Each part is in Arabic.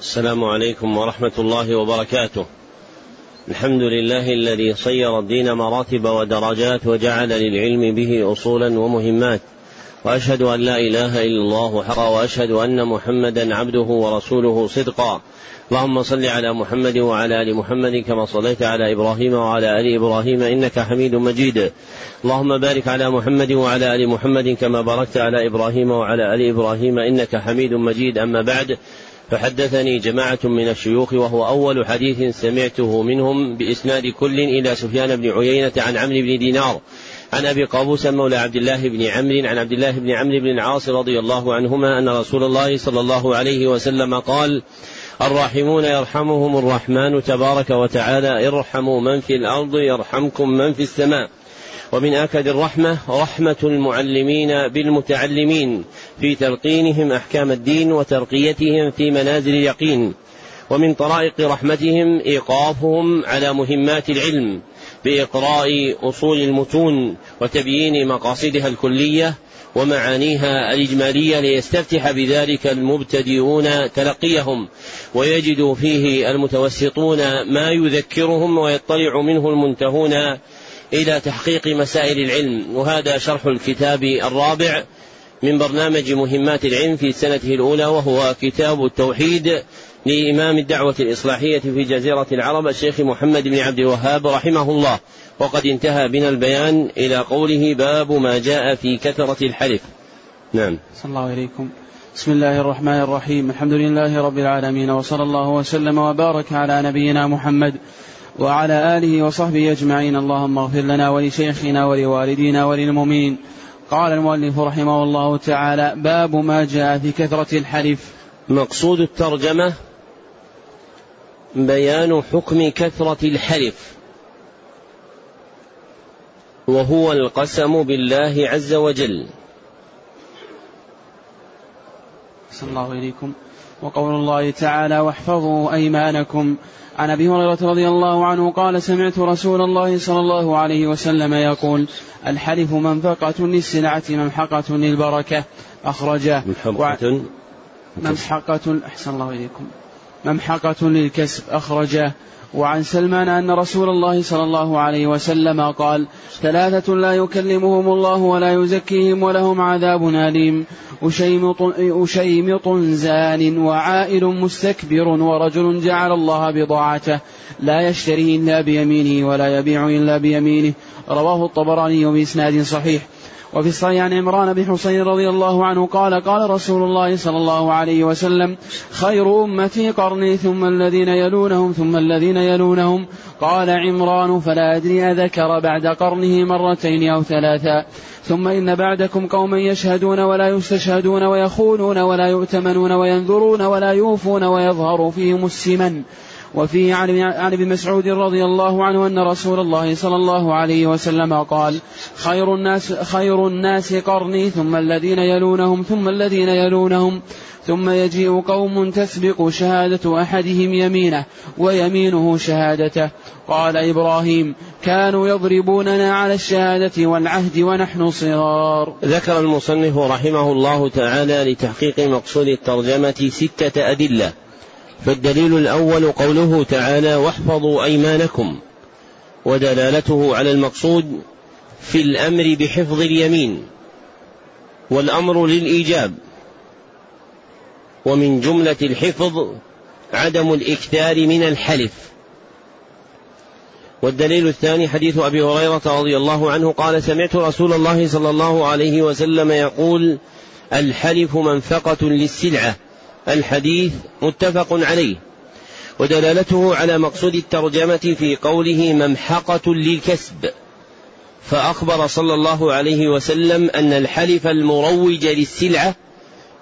السلام عليكم ورحمة الله وبركاته. الحمد لله الذي صير الدين مراتب ودرجات وجعل للعلم به أصولا ومهمات. وأشهد أن لا إله إلا الله حقا وأشهد أن محمدا عبده ورسوله صدقا. اللهم صل على محمد وعلى آل محمد كما صليت على إبراهيم وعلى آل إبراهيم إنك حميد مجيد اللهم بارك على محمد وعلى آل محمد كما باركت على إبراهيم وعلى آل إبراهيم إنك حميد مجيد أما بعد فحدثني جماعة من الشيوخ وهو أول حديث سمعته منهم بإسناد كل إلى سفيان بن عيينة عن عمرو بن دينار. عن أبي قابوس مولى عبد الله بن عمرو عن عبد الله بن عمرو بن العاص رضي الله عنهما أن رسول الله صلى الله عليه وسلم قال الراحمون يرحمهم الرحمن تبارك وتعالى ارحموا من في الأرض يرحمكم من في السماء. ومن آكد الرحمة رحمة المعلمين بالمتعلمين في تلقينهم أحكام الدين وترقيتهم في منازل اليقين ومن طرائق رحمتهم إيقافهم على مهمات العلم بإقراء أصول المتون وتبيين مقاصدها الكلية ومعانيها الإجمالية ليستفتح بذلك المبتدئون تلقيهم ويجد فيه المتوسطون ما يذكرهم ويطلع منه المنتهون إلى تحقيق مسائل العلم. وهذا شرح الكتاب الرابع من برنامج مهمات العلم في سنته الأولى وهو كتاب التوحيد لإمام الدعوة الإصلاحية في جزيرة العرب الشيخ محمد بن عبد الوهاب رحمه الله. وقد انتهى بنا البيان إلى قوله باب ما جاء في كثرة الحلف نعم. صلى الله عليكم. بسم الله الرحمن الرحيم. الحمد لله رب العالمين وصلى الله وسلم وبارك على نبينا محمد وعلى آله وصحبه أجمعين. اللهم اغفر لنا ولشيخنا ولوالدينا وللمؤمنين. قال المؤلف رحمه الله تعالى باب ما جاء في كثرة الحلف. مقصود الترجمة بيان حكم كثرة الحلف. وهو القسم بالله عز وجل. صلى الله إليكم. وقول الله تعالى واحفظوا أيمانكم. عن أبي هريرة رضي الله عنه قال سمعت رسول الله صلى الله عليه وسلم يقول الحلف منفقة للسلعة ممحقة للبركة. أخرجه ممحقة. ممحقة أحسن الله إليكم. ممحقة للكسب. أخرجه وعن سلمان أن رسول الله صلى الله عليه وسلم قال ثلاثة لا يكلمهم الله ولا يزكيهم ولهم عذاب أليم. أشيمط, أشيمط زان وعائل مستكبر ورجل جعل الله بضاعته. لا يشتري إلا بيمينه ولا يبيع إلا بيمينه. رواه الطبراني بإسناد صحيح. وفي الصحيح عن عمران بن حسين رضي الله عنه قال قال رسول الله صلى الله عليه وسلم خير أمتي قرني ثم الذين يلونهم ثم الذين يلونهم. قال عمران فلا أدري أذكر بعد قرنه مرتين أو ثلاثا ثم إن بعدكم قوما يشهدون ولا يستشهدون ويخونون ولا يؤتمنون وينذرون ولا يوفون ويظهر فيهم السمن. وفيه عن ابن مسعود رضي الله عنه أن رسول الله صلى الله عليه وسلم قال خير الناس خير الناس قرني ثم الذين يلونهم ثم الذين يلونهم ثم يجيء قوم تسبق شهادة أحدهم يمينه ويمينه شهادته. قال إبراهيم كانوا يضربوننا على الشهادة والعهد ونحن صغار. ذكر المصنف رحمه الله تعالى لتحقيق مقصود الترجمة ستة أدلة. فالدليل الأول قوله تعالى واحفظوا أيمانكم. ودلالته على المقصود في الأمر بحفظ اليمين والأمر للإيجاب. ومن جملة الحفظ عدم الإكثار من الحلف. والدليل الثاني حديث أبي هريرة رضي الله عنه قال سمعت رسول الله صلى الله عليه وسلم يقول الحلف منفقة للسلعة. الحديث متفق عليه ودلالته على مقصود الترجمة في قوله ممحقة للكسب. فأخبر صلى الله عليه وسلم أن الحلف المروج للسلعة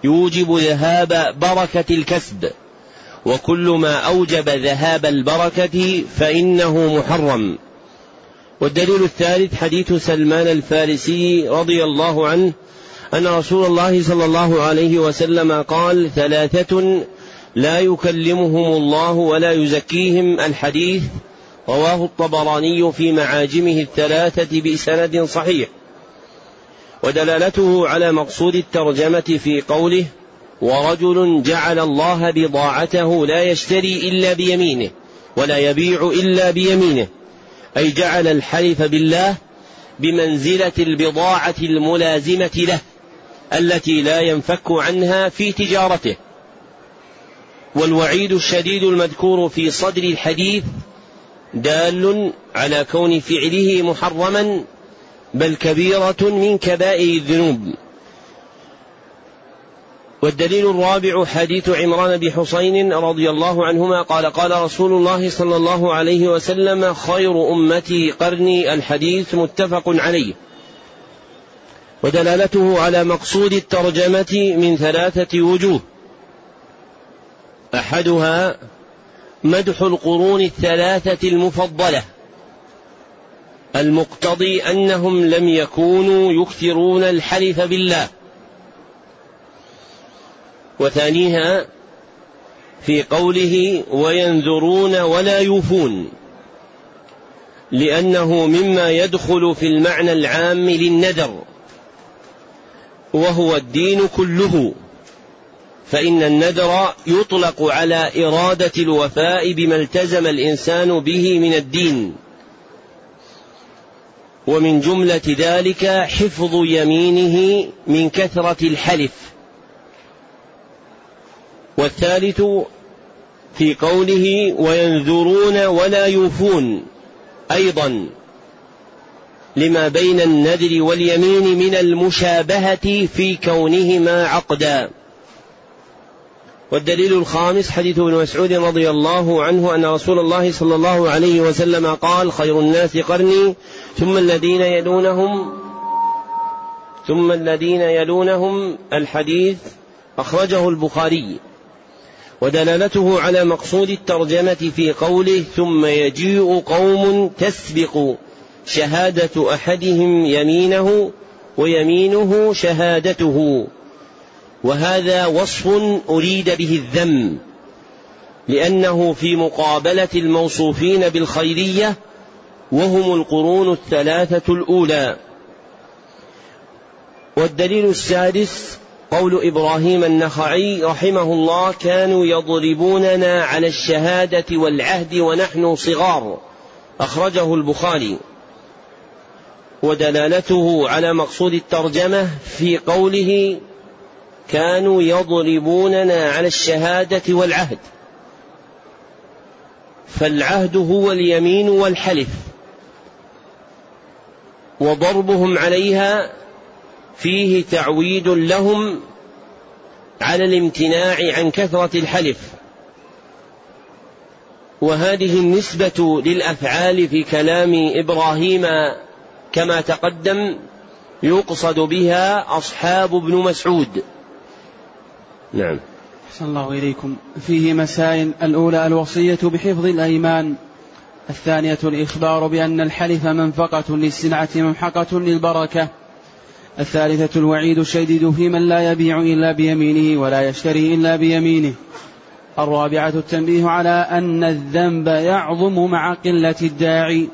يوجب ذهاب بركة الكسب وكل ما أوجب ذهاب البركة فإنه محرم. والدليل الثالث حديث سلمان الفارسي رضي الله عنه أن رسول الله صلى الله عليه وسلم قال ثلاثة لا يكلمهم الله ولا يزكيهم الحديث رواه الطبراني في معاجمه الثلاثة بسند صحيح. ودلالته على مقصود الترجمة في قوله ورجل جعل الله بضاعته لا يشتري إلا بيمينه ولا يبيع إلا بيمينه أي جعل الحلف بالله بمنزلة البضاعة الملازمة له. التي لا ينفك عنها في تجارته. والوعيد الشديد المذكور في صدر الحديث دال على كون فعله محرما بل كبيرة من كبائر الذنوب. والدليل الرابع حديث عمران بن حسين رضي الله عنهما قال قال رسول الله صلى الله عليه وسلم خير أمتي قرني. الحديث متفق عليه. ودلالته على مقصود الترجمة من ثلاثة وجوه. أحدها مدح القرون الثلاثة المفضلة. المقتضي أنهم لم يكونوا يكثرون الحلف بالله. وثانيها في قوله وينذرون ولا يوفون. لأنه مما يدخل في المعنى العام للنذر. وهو الدين كله. فإن النذر يطلق على إرادة الوفاء بما التزم الإنسان به من الدين. ومن جملة ذلك حفظ يمينه من كثرة الحلف. والثالث في قوله وينذرون ولا يوفون. أيضا لما بين النذر واليمين من المشابهة في كونهما عقدا. والدليل الخامس حديث ابن مسعود رضي الله عنه أن رسول الله صلى الله عليه وسلم قال خير الناس قرني. ثم الذين يلونهم ثم الذين يلونهم الحديث أخرجه البخاري. ودلالته على مقصود الترجمة في قوله ثم يجيء قوم تسبق شهادة أحدهم يمينه ويمينه شهادته وهذا وصف أريد به الذم لأنه في مقابلة الموصوفين بالخيرية وهم القرون الثلاثة الأولى. والدليل السادس قول إبراهيم النخعي رحمه الله كانوا يضربوننا على الشهادة والعهد ونحن صغار أخرجه البخاري. ودلالته على مقصود الترجمة في قوله كانوا يضربوننا على الشهادة والعهد. فالعهد هو اليمين والحلف. وضربهم عليها فيه تعويد لهم على الامتناع عن كثرة الحلف. وهذه النسبة للأفعال في كلام إبراهيم كما تقدم يقصد بها أصحاب ابن مسعود. نعم. أحسن الله إليكم. فيه مسائل الأولى الوصية بحفظ الأيمان. الثانية الإخبار بأن الحلف منفقة للسلعة ممحقة للبركة. الثالثة الوعيد الشديد في من لا يبيع إلا بيمينه ولا يشتري إلا بيمينه. الرابعة التنبيه على أن الذنب يعظم مع قلة الداعي.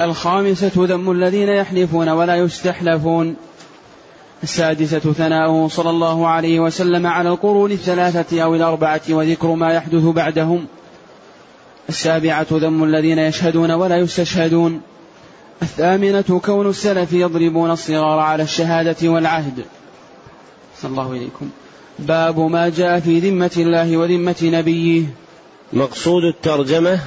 الخامسة ذم الذين يحلفون ولا يستحلفون. السادسة ثناؤه صلى الله عليه وسلم على القرون الثلاثة أو الأربعة وذكر ما يحدث بعدهم. السابعة ذم الذين يشهدون ولا يستشهدون. الثامنة كون السلف يضربون الصغار على الشهادة والعهد. صلى الله إليكم باب ما جاء في ذمة الله وذمة نبيه. مقصود الترجمة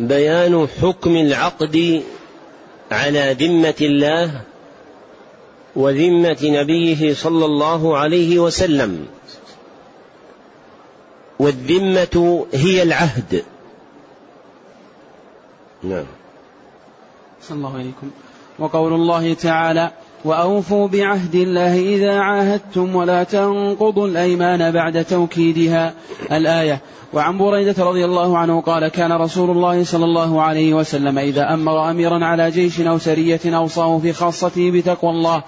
بيان حكم العقد على ذمة الله وذمة نبيه صلى الله عليه وسلم. والذمة هي العهد. نعم. صلى الله عليكم. وقول الله تعالى وأوفوا بعهد الله إذا عاهدتم ولا تنقضوا الأيمان بعد توكيدها. الآية وعن بريدة رضي الله عنه قال كان رسول الله صلى الله عليه وسلم إذا أمر أميرا على جيش أو سرية أوصاه في خاصته بتقوى الله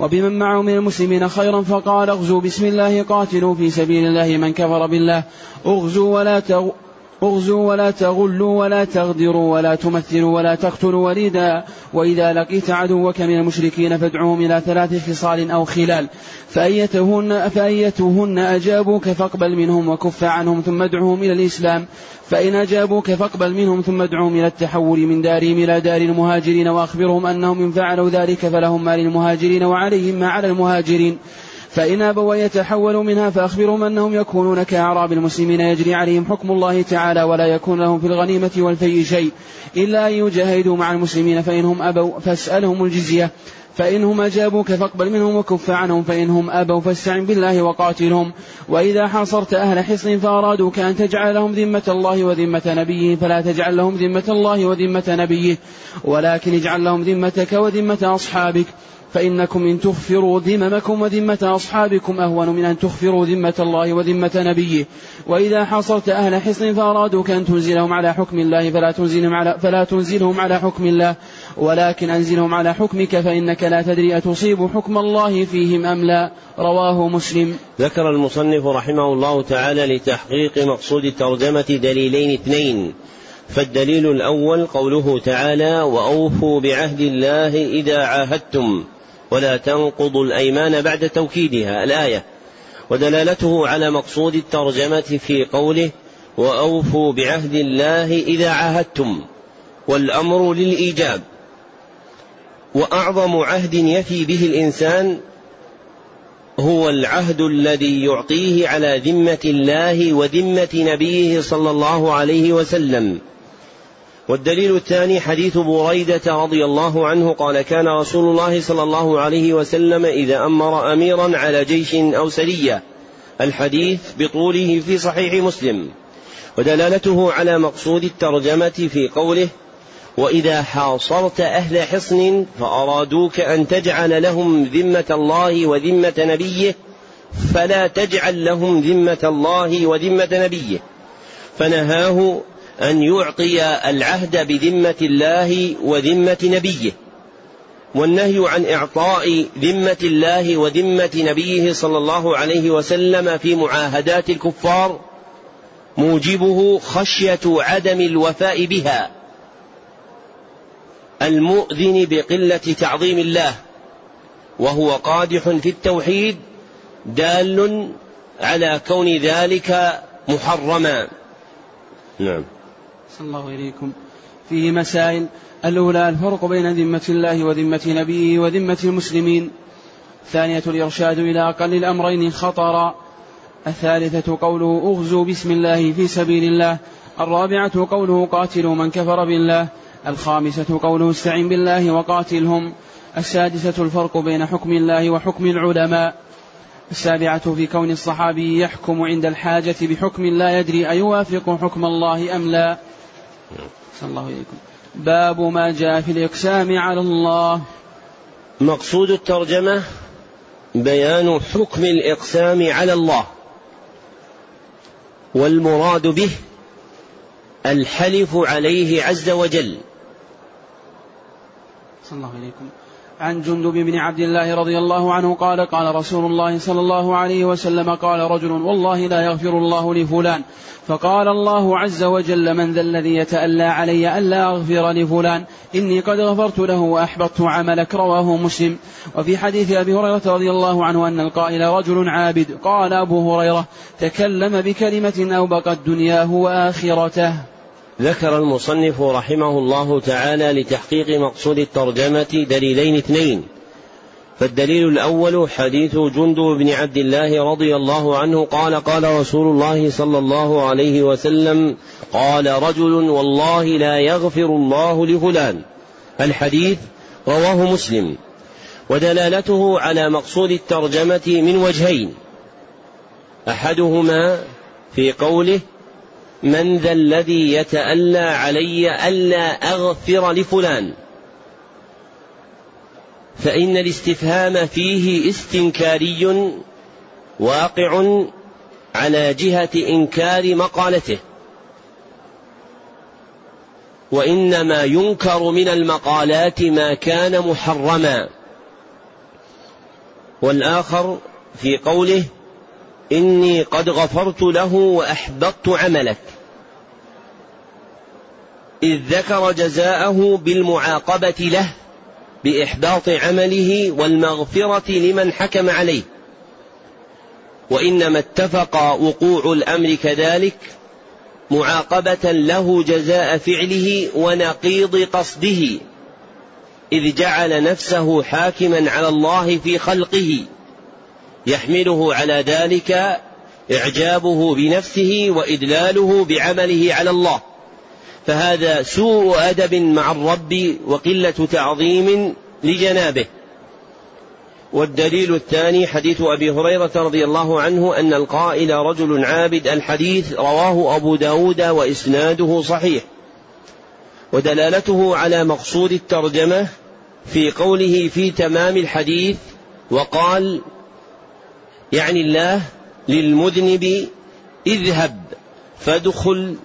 وبمن معه من المسلمين خيرا فقال اغزوا بسم الله قاتلوا في سبيل الله من كفر بالله اغزوا ولا اغزوا ولا تغلوا ولا تغدروا ولا تمثلوا ولا تقتلوا وليدا. وإذا لقيت عدوك من المشركين فادعوهم إلى ثلاث خصال أو خلال. فأيتهن, فأيتهن أجابوك فاقبل منهم وكف عنهم ثم ادعوهم إلى الإسلام. فإن أجابوك فاقبل منهم ثم ادعوهم إلى التحول من دارهم إلى دار المهاجرين. وأخبرهم أنهم إن فعلوا ذلك فلهم ما للمهاجرين وعليهم ما على المهاجرين. فإن أبوا يتحولوا منها فأخبرهم أنهم يكونون كأعراب المسلمين يجري عليهم حكم الله تعالى ولا يكون لهم في الغنيمة والفيء شيء إلا أن يجاهدوا مع المسلمين فإنهم أبوا فاسألهم الجزية فإنهم أجابوك فاقبل منهم وكف عنهم فإنهم أبوا فاستعن بالله وقاتلهم وإذا حاصرت أهل حصن فأرادوك أن تجعل لهم ذمة الله وذمة نبيه فلا تجعل لهم ذمة الله وذمة نبيه ولكن اجعل لهم ذمتك وذمة أصحابك فإنكم إن تغفروا ذممكم وذمة أصحابكم أهون من أن تغفروا ذمة الله وذمة نبيه. وإذا حاصرت أهل حصن فأرادوك أن تنزلهم على حكم الله فلا تنزلهم على, فلا تنزلهم على حكم الله. ولكن أنزلهم على حكمك فإنك لا تدري أتصيب حكم الله فيهم أم لا. رواه مسلم. ذكر المصنف رحمه الله تعالى لتحقيق مقصود الترجمة دليلين اثنين. فالدليل الأول قوله تعالى وأوفوا بعهد الله إذا عاهدتم ولا تنقضوا الأيمان بعد توكيدها الآية. ودلالته على مقصود الترجمة في قوله وأوفوا بعهد الله إذا عاهدتم والأمر للإيجاب. وأعظم عهد يفي به الإنسان هو العهد الذي يعطيه على ذمة الله وذمة نبيه صلى الله عليه وسلم. والدليل الثاني حديث بريدة رضي الله عنه قال كان رسول الله صلى الله عليه وسلم إذا أمر أميرا على جيش أو سرية. الحديث بطوله في صحيح مسلم. ودلالته على مقصود الترجمة في قوله وإذا حاصرت أهل حصن فأرادوك أن تجعل لهم ذمة الله وذمة نبيه فلا تجعل لهم ذمة الله وذمة نبيه فنهاه أن يعطي العهد بذمة الله وذمة نبيه والنهي عن إعطاء ذمة الله وذمة نبيه صلى الله عليه وسلم في معاهدات الكفار موجبه خشية عدم الوفاء بها. المؤذن بقلة تعظيم الله وهو قادح في التوحيد دال على كون ذلك محرما. نعم. صلى الله إليكم. فيه مسائل. الأولى الفرق بين ذمة الله وذمة نبيه وذمة المسلمين. الثانية الإرشاد إلى أقل الأمرين خطرا. الثالثة قوله أغزوا بسم الله في سبيل الله. الرابعة قوله قاتلوا من كفر بالله. الخامسة قوله استعن بالله وقاتلهم. السادسة الفرق بين حكم الله وحكم العلماء. السابعة في كون الصحابي يحكم عند الحاجة بحكم لا يدري أيوافق حكم الله أم لا. صلى الله عليكم باب ما جاء في الإقسام على الله. مقصود الترجمة بيان حكم الإقسام على الله. والمراد به الحلف عليه عز وجل. صلى الله عليكم. عن جندب بن عبد الله رضي الله عنه قال قال رسول الله صلى الله عليه وسلم قال رجل والله لا يغفر الله لفلان. فقال الله عز وجل من ذا الذي يتألى علي ألا أغفر لفلان؟ إني قد غفرت له وأحبطت عملك رواه مسلم. وفي حديث أبي هريرة رضي الله عنه أن القائل رجل عابد قال أبو هريرة تكلم بكلمة أوبقت دنياه وآخرته. ذكر المصنف رحمه الله تعالى لتحقيق مقصود الترجمة دليلين اثنين. فالدليل الأول حديث جندب بن عبد الله رضي الله عنه قال قال رسول الله صلى الله عليه وسلم قال رجل والله لا يغفر الله لفلان. الحديث رواه مسلم. ودلالته على مقصود الترجمة من وجهين. أحدهما في قوله من ذا الذي يتألى علي ألا أغفر لفلان؟ فإن الاستفهام فيه استنكاري واقع على جهة إنكار مقالته. وإنما ينكر من المقالات ما كان محرما. والآخر في قوله إني قد غفرت له وأحبطت عملك. إذ ذكر جزاءه بالمعاقبة له بإحباط عمله والمغفرة لمن حكم عليه. وإنما اتفق وقوع الأمر كذلك معاقبة له جزاء فعله ونقيض قصده إذ جعل نفسه حاكما على الله في خلقه يحمله على ذلك إعجابه بنفسه وإدلاله بعمله على الله. فهذا سوء أدب مع الرب وقلة تعظيم لجنابه. والدليل الثاني حديث أبي هريرة رضي الله عنه أن القائل رجل عابد الحديث رواه أبو داود وإسناده صحيح. ودلالته على مقصود الترجمة في قوله في تمام الحديث وقال يعني الله للمذنب اذهب فادخل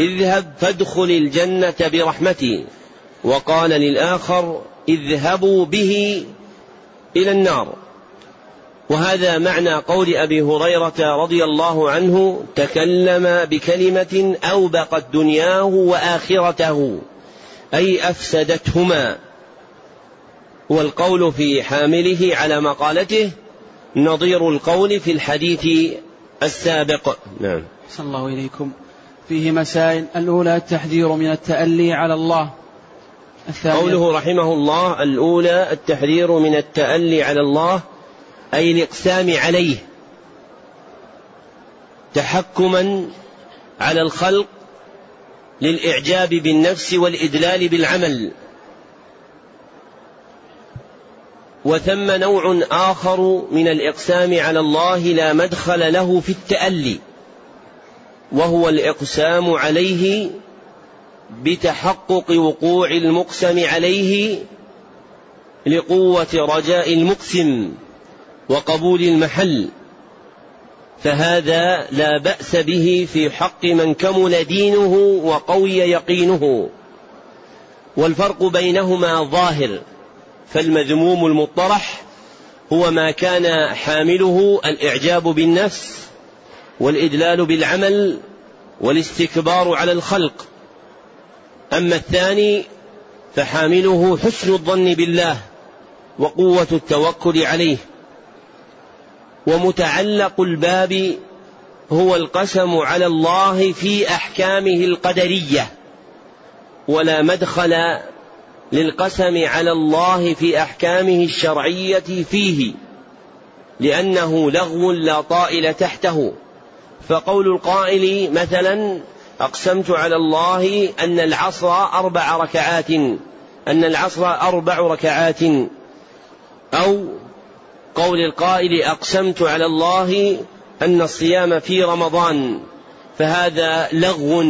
اذهب فادخل الجنة برحمتي. وقال للآخر اذهبوا به إلى النار. وهذا معنى قول أبي هريرة رضي الله عنه تكلم بكلمة أوبقت دنياه وآخرته أي أفسدتهما. والقول في حامله على مقالته نظير القول في الحديث السابق. نعم. صلى الله إليكم فيه مسائل. الأولى التحذير من التألي على الله. الثانية قوله رحمه الله الأولى التحذير من التألي على الله أي الإقسام عليه. تحكما على الخلق للإعجاب بالنفس والإدلال بالعمل. وثم نوع آخر من الإقسام على الله لا مدخل له في التألي. وهو الإقسام عليه بتحقق وقوع المقسم عليه لقوة رجاء المقسم وقبول المحل فهذا لا بأس به في حق من كمل دينه وقوي يقينه. والفرق بينهما ظاهر فالمذموم المطرح هو ما كان حامله الإعجاب بالنفس والإدلال بالعمل والاستكبار على الخلق. أما الثاني فحامله حسن الظن بالله وقوة التوكل عليه. ومتعلق الباب هو القسم على الله في أحكامه القدرية ولا مدخل للقسم على الله في أحكامه الشرعية فيه لأنه لغو لا طائل تحته. فقول القائل مثلا أقسمت على الله أن العصر أربع ركعات أن العصر أربع ركعات. أو قول القائل أقسمت على الله أن الصيام في رمضان فهذا لغو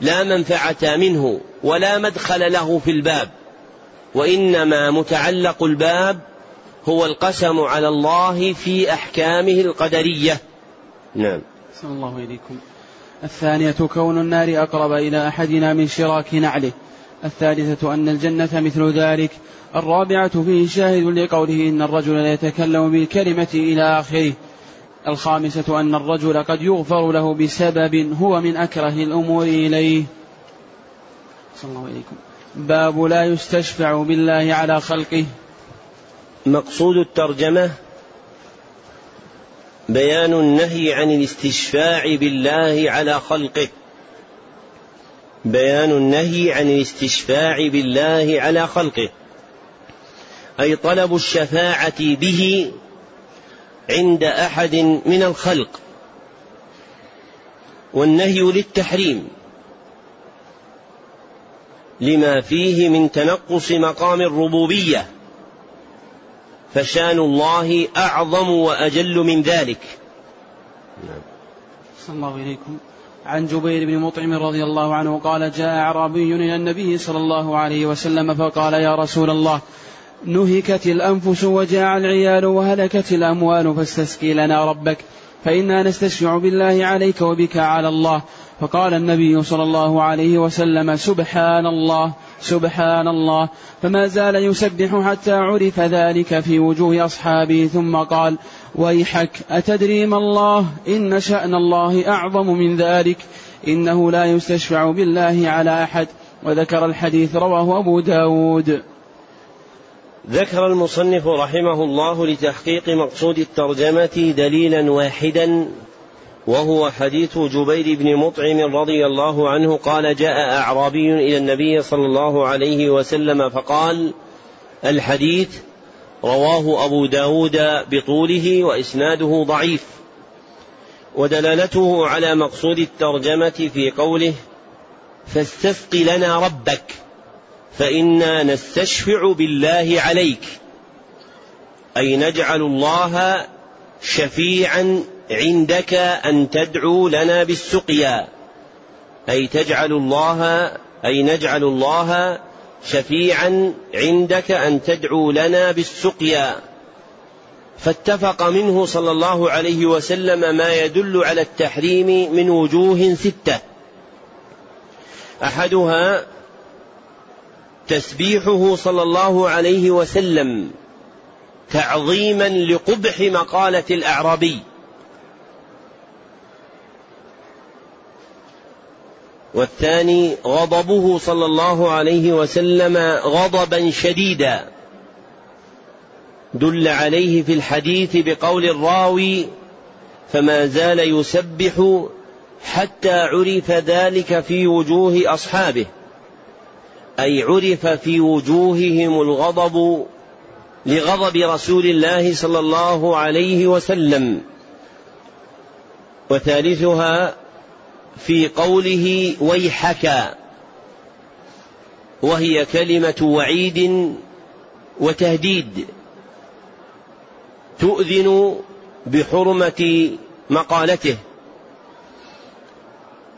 لا منفعة منه ولا مدخل له في الباب. وإنما متعلق الباب هو القسم على الله في أحكامه القدرية. نعم. صلى الله إليكم. الثانية كون النار أقرب إلى أحدنا من شراك نعله. الثالثة أن الجنة مثل ذلك. الرابعة فيه شاهد لقوله إن الرجل لا يتكلم بالكلمة إلى آخره. الخامسة أن الرجل قد يغفر له بسبب هو من أكره الأمور إليه. صلى الله عليكم باب لا يستشفع بالله على خلقه. مقصود الترجمة بيان النهي عن الاستشفاع بالله على خلقه. بيان النهي عن الاستشفاع بالله على خلقه. أي طلب الشفاعة به عند أحد من الخلق. والنهي للتحريم. لما فيه من تنقص مقام الربوبية. فشان الله أعظم وأجل من ذلك. نعم. صلى الله إليكم عن جبير بن مطعم رضي الله عنه قال جاء أعرابي إلى النبي صلى الله عليه وسلم فقال يا رسول الله نهكت الأنفس وجاع العيال وهلكت الأموال فاستسقي لنا ربك. فإنا نستشفع بالله عليك وبك على الله. فقال النبي صلى الله عليه وسلم سبحان الله سبحان الله. فما زال يسبح حتى عرف ذلك في وجوه أصحابه. ثم قال ويحك أتدري ما الله؟ إن شأن الله أعظم من ذلك. إنه لا يستشفع بالله على أحد. وذكر الحديث رواه أبو داود. ذكر المصنف رحمه الله لتحقيق مقصود الترجمة دليلا واحدا وهو حديث جبير بن مطعم رضي الله عنه قال جاء أعرابي إلى النبي صلى الله عليه وسلم فقال الحديث رواه أبو داود بطوله وإسناده ضعيف ودلالته على مقصود الترجمة في قوله فاستسق لنا ربك. فإنا نستشفع بالله عليك. أي نجعل الله شفيعا عندك أن تدعو لنا بالسقيا. أي تجعل الله أي نجعل الله شفيعا عندك أن تدعو لنا بالسقيا. فاتفق منه صلى الله عليه وسلم ما يدل على التحريم من وجوه ستة. أحدها تسبيحه صلى الله عليه وسلم تعظيما لقبح مقالة الأعرابي. والثاني غضبه صلى الله عليه وسلم غضبا شديدا. دل عليه في الحديث بقول الراوي فما زال يسبح حتى عرف ذلك في وجوه أصحابه. أي عرف في وجوههم الغضب لغضب رسول الله صلى الله عليه وسلم. وثالثها في قوله ويحك وهي كلمة وعيد وتهديد. تؤذن بحرمة مقالته.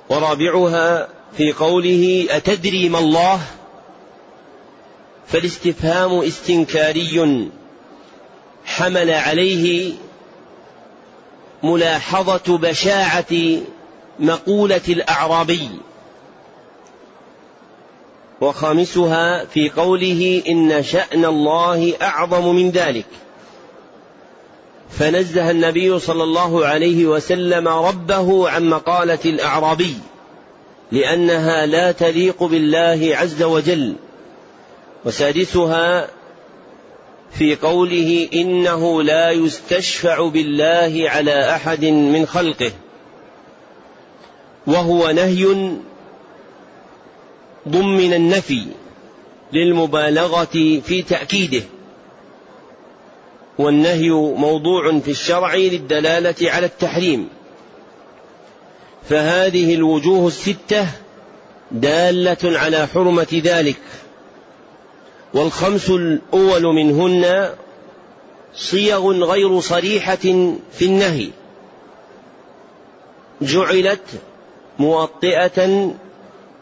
ورابعها في قوله أتدري ما الله؟ فالاستفهام استنكاري حمل عليه ملاحظة بشاعة مقولة الأعرابي. وخامسها في قوله إن شأن الله أعظم من ذلك. فنزه النبي صلى الله عليه وسلم ربه عن مقالة الأعرابي لأنها لا تليق بالله عز وجل. وسادسها في قوله إنه لا يستشفع بالله على أحد من خلقه وهو نهي ضمن النفي للمبالغة في تأكيده والنهي موضوع في الشرع للدلالة على التحريم. فهذه الوجوه الستة دالة على حرمة ذلك. والخمس الأول منهن صيغ غير صريحة في النهي. جعلت موطئة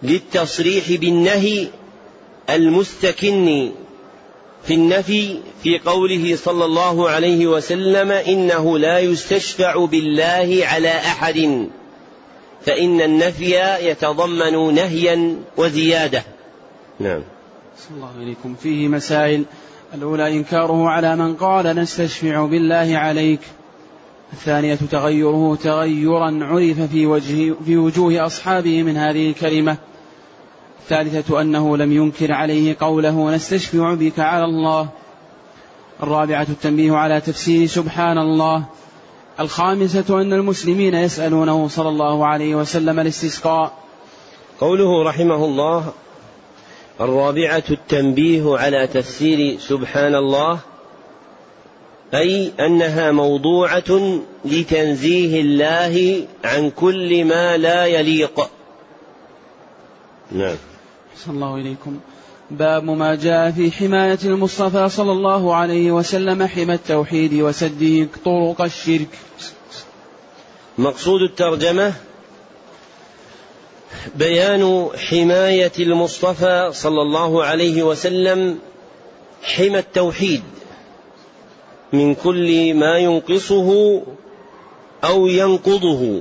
للتصريح بالنهي المستكن في النفي في قوله صلى الله عليه وسلم إنه لا يستشفع بالله على أحد فإن النفي يتضمن نهيا وزيادة. نعم. صلى الله عليكم. فيه مسائل. الأولى إنكاره على من قال نستشفع بالله عليك. الثانية تغيره. تغيرا عرف في وجه في وجوه أصحابه من هذه الكلمة. الثالثة أنه لم ينكر عليه قوله نستشفع بك على الله. الرابعة التنبيه على تفسير سبحان الله. الخامسة أن المسلمين يسألونه صلى الله عليه وسلم الاستسقاء. قوله رحمه الله الرابعة التنبيه على تفسير سبحان الله أي أنها موضوعة لتنزيه الله عن كل ما لا يليق. نعم. صلى الله إليكم باب ما جاء في حماية المصطفى صلى الله عليه وسلم حمى التوحيد وسده طرق الشرك. مقصود الترجمة بيان حماية المصطفى صلى الله عليه وسلم حمى التوحيد من كل ما ينقصه أو ينقضه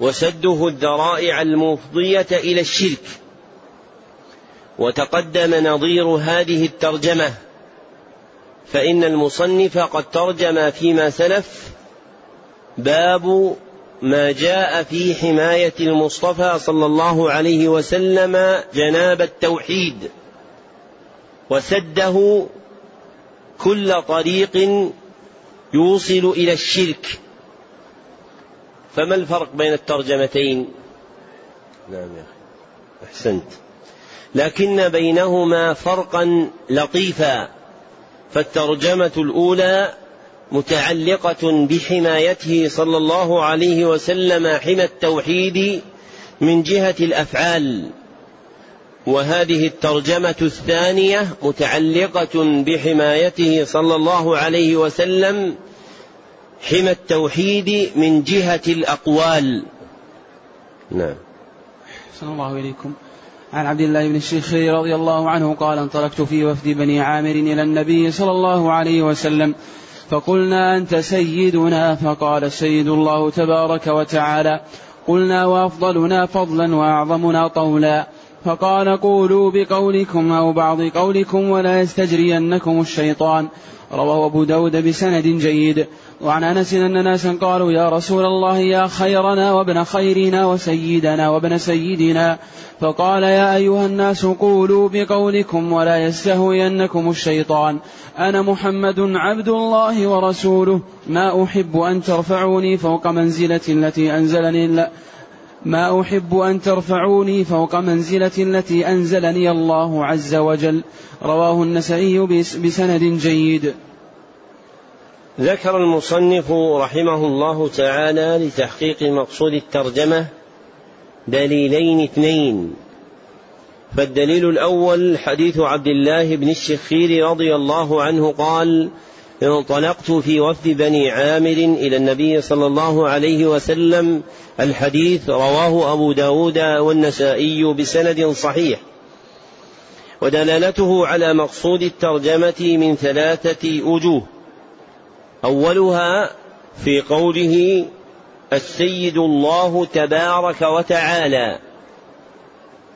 وسده الذرائع المفضية إلى الشرك. وتقدم نظير هذه الترجمة فإن المصنف قد ترجم فيما سلف باب ما جاء في حماية المصطفى صلى الله عليه وسلم جناب التوحيد وسده كل طريق يوصل إلى الشرك. فما الفرق بين الترجمتين؟ نعم يا أخي أحسنت. لكن بينهما فرقا لطيفا فالترجمة الأولى متعلقة بحمايته صلى الله عليه وسلم حمى التوحيد من جهة الأفعال. وهذه الترجمة الثانية متعلقة بحمايته صلى الله عليه وسلم حمى التوحيد من جهة الأقوال. نعم. صلى الله إليكم. عن عبد الله بن الشيخ رضي الله عنه قال انطلقت في وفد بني عامر إلى النبي صلى الله عليه وسلم فقلنا أنت سيدنا فقال السيد الله تبارك وتعالى قلنا وأفضلنا فضلا وأعظمنا طولا فقال قولوا بقولكم أو بعض قولكم ولا يستجرينكم الشيطان رواه أبو داود بسند جيد وعن أنس أن ناسا قالوا يا رسول الله يا خيرنا وابن خيرنا وسيدنا وابن سيدنا فقال يا أيها الناس قولوا بقولكم ولا يستهوينكم الشيطان أنا محمد عبد الله ورسوله ما أحب أن ترفعوني فوق منزلة التي أنزلني ما أحب أن ترفعوني فوق منزلة التي أنزلني الله عز وجل. رواه النسائي بسند جيد. ذكر المصنف رحمه الله تعالى لتحقيق مقصود الترجمة دليلين اثنين. فالدليل الأول حديث عبد الله بن الشخير رضي الله عنه قال انطلقت في وفد بني عامر إلى النبي صلى الله عليه وسلم. الحديث رواه أبو داود والنسائي بسند صحيح. ودلالته على مقصود الترجمة من ثلاثة وجوه. أولها في قوله السيد الله تبارك وتعالى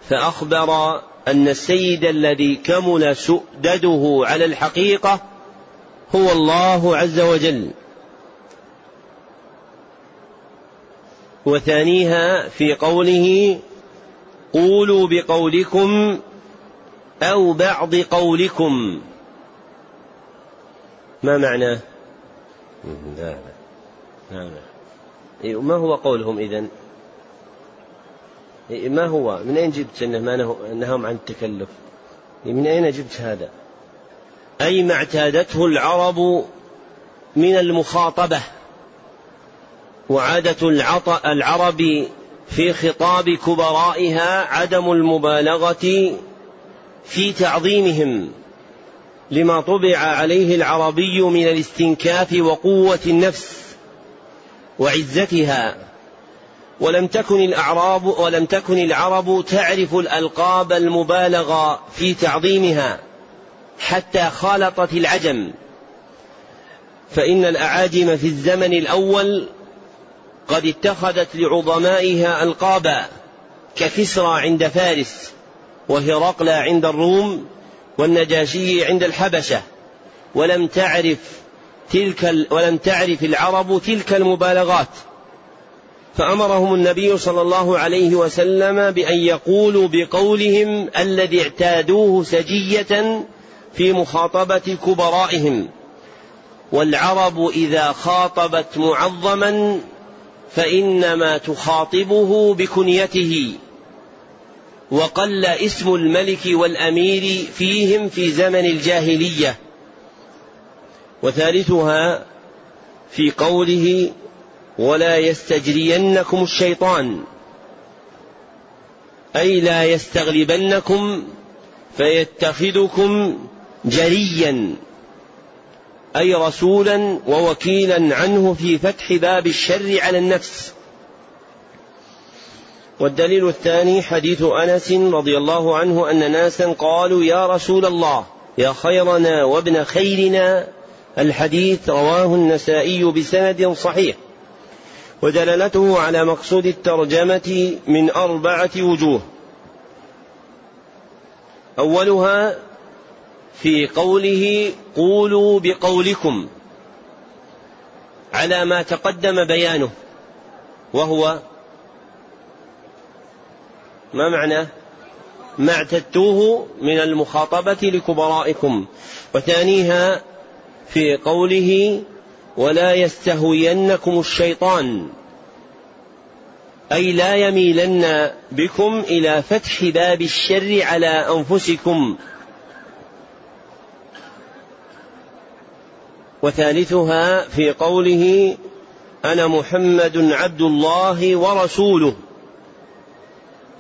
فأخبر أن السيد الذي كمل سؤدده على الحقيقة هو الله عز وجل وثانيها في قوله قولوا بقولكم أو بعض قولكم ما معناه؟ لا لا لا ما هو قولهم إذن؟ ما هو؟ من أين جبت أنه ما نههم عن التكلف؟ من أين جبت هذا؟ أي ما اعتادته العرب من المخاطبة وعادة العرب في خطاب كبرائها عدم المبالغة في تعظيمهم لما طبع عليه العربي من الاستنكاف وقوة النفس وعزتها. ولم تكن الأعراب ولم تكن العرب تعرف الألقاب المبالغة في تعظيمها حتى خالطت العجم. فإن الأعاجم في الزمن الأول قد اتخذت لعظمائها ألقابا ككسرى عند فارس وهرقل عند الروم والنجاشي عند الحبشة. ولم تعرف تلك ولم تعرف العرب تلك المبالغات. فأمرهم النبي صلى الله عليه وسلم بأن يقولوا بقولهم الذي اعتادوه سجية في مخاطبة كبرائهم. والعرب إذا خاطبت معظما فإنما تخاطبه بكنيته. وقل اسم الملك والأمير فيهم في زمن الجاهلية. وثالثها في قوله ولا يستجرينكم الشيطان أي لا يستغلبنكم فيتخذكم جريا أي رسولا ووكيلا عنه في فتح باب الشر على النفس. والدليل الثاني حديث أنس رضي الله عنه أن ناسا قالوا يا رسول الله يا خيرنا وابن خيرنا الحديث رواه النسائي بسند صحيح. ودلالته على مقصود الترجمة من أربعة وجوه. أولها في قوله قولوا بقولكم على ما تقدم بيانه وهو ما معناه ما اعتدتوه من المخاطبة لكبرائكم. وثانيها في قوله ولا يستهوينكم الشيطان. أي لا يميلن بكم إلى فتح باب الشر على أنفسكم. وثالثها في قوله أنا محمد عبد الله ورسوله.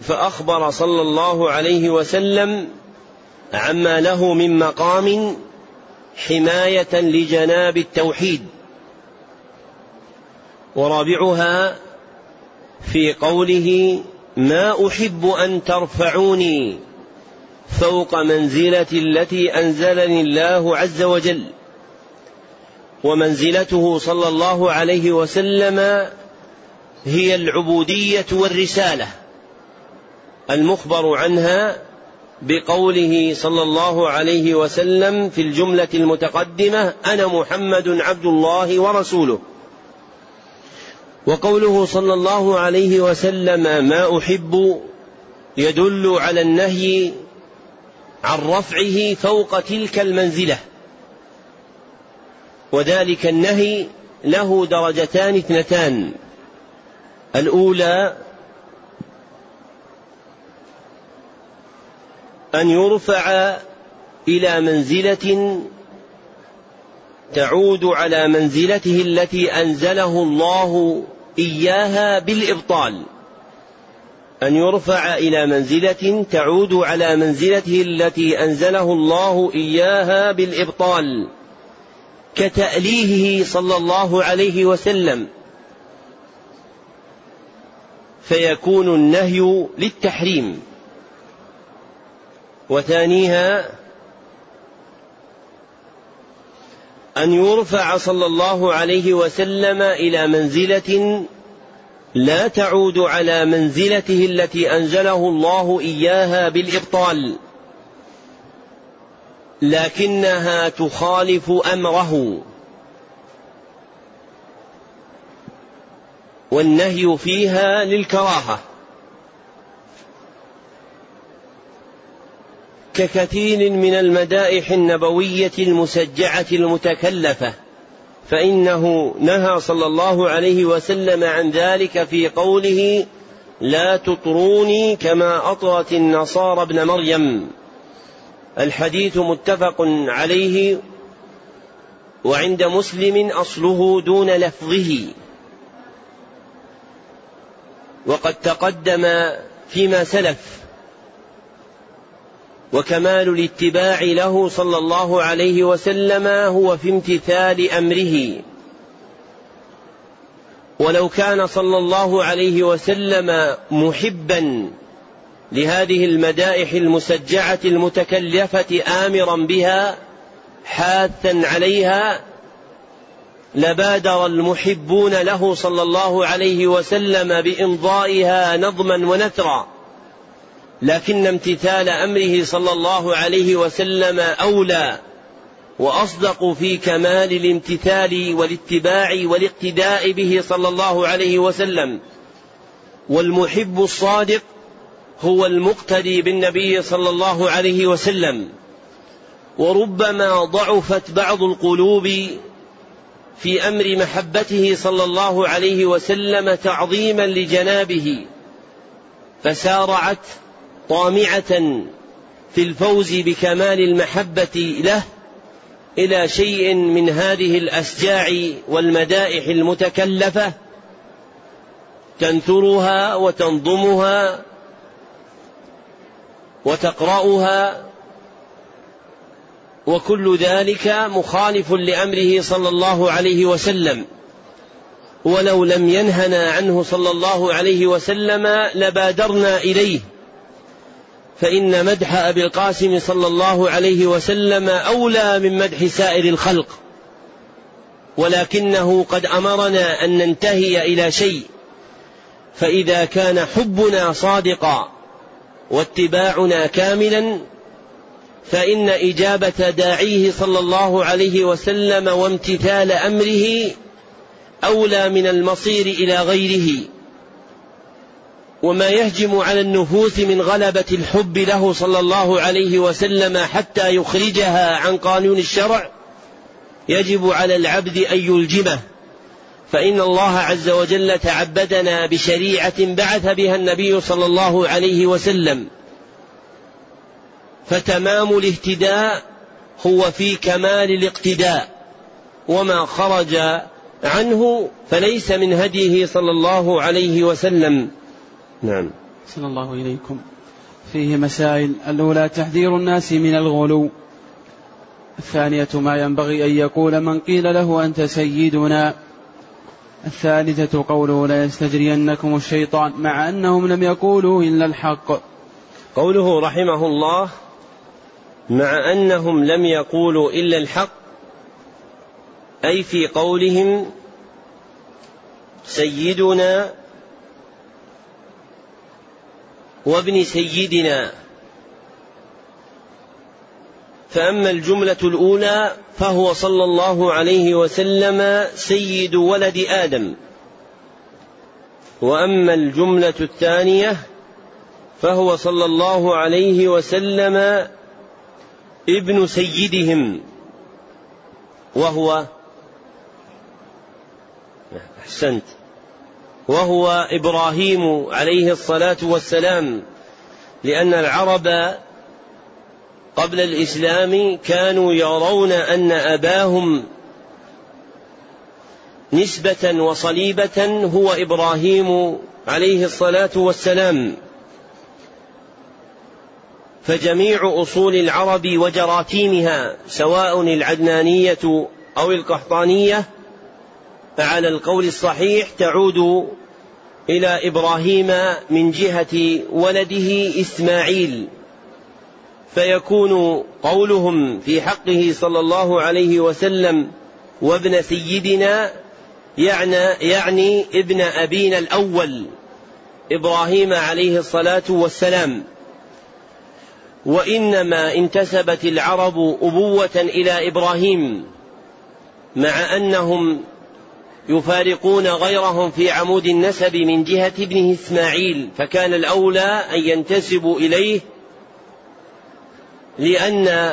فأخبر صلى الله عليه وسلم عما له من مقام حماية لجناب التوحيد. ورابعها في قوله ما أحب أن ترفعوني فوق منزلتي التي أنزلني الله عز وجل. ومنزلته صلى الله عليه وسلم هي العبودية والرسالة. المخبر عنها بقوله صلى الله عليه وسلم في الجملة المتقدمة أنا محمد عبد الله ورسوله. وقوله صلى الله عليه وسلم ما أحب يدل على النهي عن رفعه فوق تلك المنزلة. وذلك النهي له درجتان اثنتان. الأولى أن يرفع إلى منزلة تعود على منزلته التي أنزله الله إياها بالإبطال. أن يرفع إلى منزلة تعود على منزلته التي أنزله الله إياها بالإبطال كتأليهه صلى الله عليه وسلم. فيكون النهي للتحريم. وثانيها أن يرفع صلى الله عليه وسلم إلى منزلة لا تعود على منزلته التي أنزله الله إياها بالإبطال لكنها تخالف أمره. والنهي فيها للكراهة. ككثير من المدائح النبوية المسجعه المتكلفة فإنه نهى صلى الله عليه وسلم عن ذلك في قوله لا تطروني كما أطرت النصارى ابن مريم الحديث متفق عليه وعند مسلم أصله دون لفظه. وقد تقدم فيما سلف وكمال الاتباع له صلى الله عليه وسلم هو في امتثال أمره. ولو كان صلى الله عليه وسلم محبا لهذه المدائح المسجعة المتكلفة امرا بها حاثا عليها لبادر المحبون له صلى الله عليه وسلم بامضائها نظما ونثرا. لكن امتثال أمره صلى الله عليه وسلم أولى وأصدق في كمال الامتثال والاتباع والاقتداء به صلى الله عليه وسلم. والمحب الصادق هو المقتدي بالنبي صلى الله عليه وسلم. وربما ضعفت بعض القلوب في أمر محبته صلى الله عليه وسلم تعظيما لجنابه فسارعت طامعة في الفوز بكمال المحبة له إلى شيء من هذه الأسجاع والمدائح المتكلفة تنثرها وتنظمها وتقرأها وكل ذلك مخالف لأمره صلى الله عليه وسلم. ولو لم ينهنا عنه صلى الله عليه وسلم لبادرنا إليه. فإن مدح أبي القاسم صلى الله عليه وسلم أولى من مدح سائر الخلق ولكنه قد أمرنا أن ننتهي إلى شيء فإذا كان حبنا صادقا واتباعنا كاملا فإن إجابة داعيه صلى الله عليه وسلم وامتثال أمره أولى من المصير إلى غيره. وما يهجم على النفوس من غلبة الحب له صلى الله عليه وسلم حتى يخرجها عن قانون الشرع يجب على العبد أن يلجمه. فإن الله عز وجل تعبدنا بشريعة بعث بها النبي صلى الله عليه وسلم. فتمام الاهتداء هو في كمال الاقتداء. وما خرج عنه فليس من هديه صلى الله عليه وسلم. نعم. صلى الله إليكم. فيه مسائل. الأولى تحذير الناس من الغلو. الثانية ما ينبغي أن يقول من قيل له أنت سيدنا. الثالثة قوله لا يستجرينكم الشيطان مع أنهم لم يقولوا إلا الحق. قوله رحمه الله مع أنهم لم يقولوا إلا الحق أي في قولهم سيدنا وابن سيدنا. فأما الجملة الأولى فهو صلى الله عليه وسلم سيد ولد آدم. وأما الجملة الثانية فهو صلى الله عليه وسلم ابن سيدهم. وهو أحسنت. وهو إبراهيم عليه الصلاة والسلام لأن العرب قبل الإسلام كانوا يرون أن أباهم نسبة وصليبة هو إبراهيم عليه الصلاة والسلام. فجميع أصول العرب وجراثيمها سواء العدنانية أو القحطانية فعلى القول الصحيح تعود إلى إبراهيم من جهة ولده إسماعيل. فيكون قولهم في حقه صلى الله عليه وسلم وابن سيدنا يعني يعني ابن أبينا الأول إبراهيم عليه الصلاة والسلام. وإنما انتسبت العرب أبوة إلى إبراهيم مع أنهم يفارقون غيرهم في عمود النسب من جهة ابنه إسماعيل فكان الأولى أن ينتسبوا إليه لأن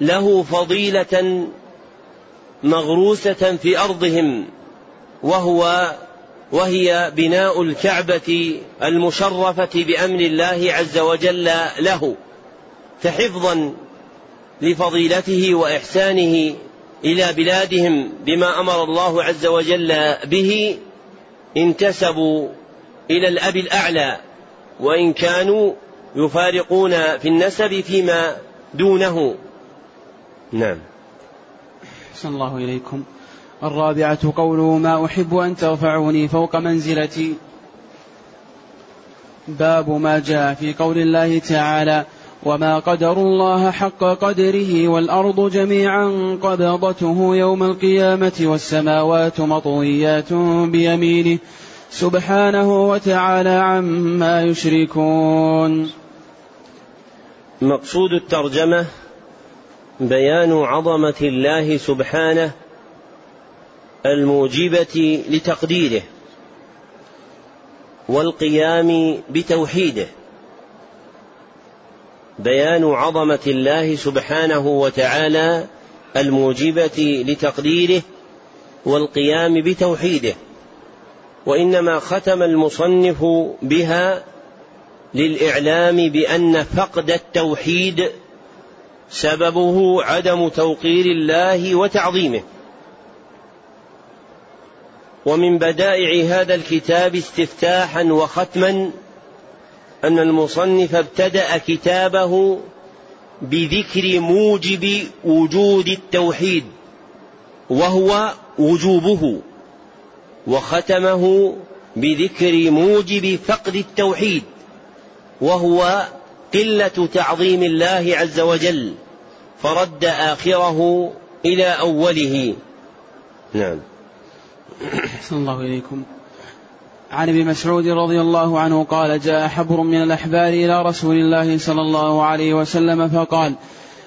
له فضيلة مغروسة في أرضهم وهو وهي بناء الكعبة المشرفة بأمر الله عز وجل له فحفظا لفضيلته وإحسانه إلى بلادهم بما أمر الله عز وجل به انتسبوا إلى الأب الأعلى وإن كانوا يفارقون في النسب فيما دونه. نعم. أحسن الله إليكم. الرابعة قوله ما أحب أن ترفعوني فوق منزلتي. باب ما جاء في قول الله تعالى وما قدروا الله حق قدره والأرض جميعا قبضته يوم القيامة والسماوات مطويات بيمينه سبحانه وتعالى عما يشركون مقصود الترجمة بيان عظمة الله سبحانه الموجبة لتقديره والقيام بتوحيده. بيان عظمة الله سبحانه وتعالى الموجبة لتقديره والقيام بتوحيده وإنما ختم المصنف بها للإعلام بأن فقد التوحيد سببه عدم توقير الله وتعظيمه. ومن بدائع هذا الكتاب استفتاحا وختما أن المصنف ابتدأ كتابه بذكر موجب وجود التوحيد وهو وجوبه وختمه بذكر موجب فقد التوحيد وهو قلة تعظيم الله عز وجل فرد آخره إلى أوله. نعم. صلى الله إليكم. عن ابن مسعود رضي الله عنه قال جاء حبر من الأحبار إلى رسول الله صلى الله عليه وسلم فقال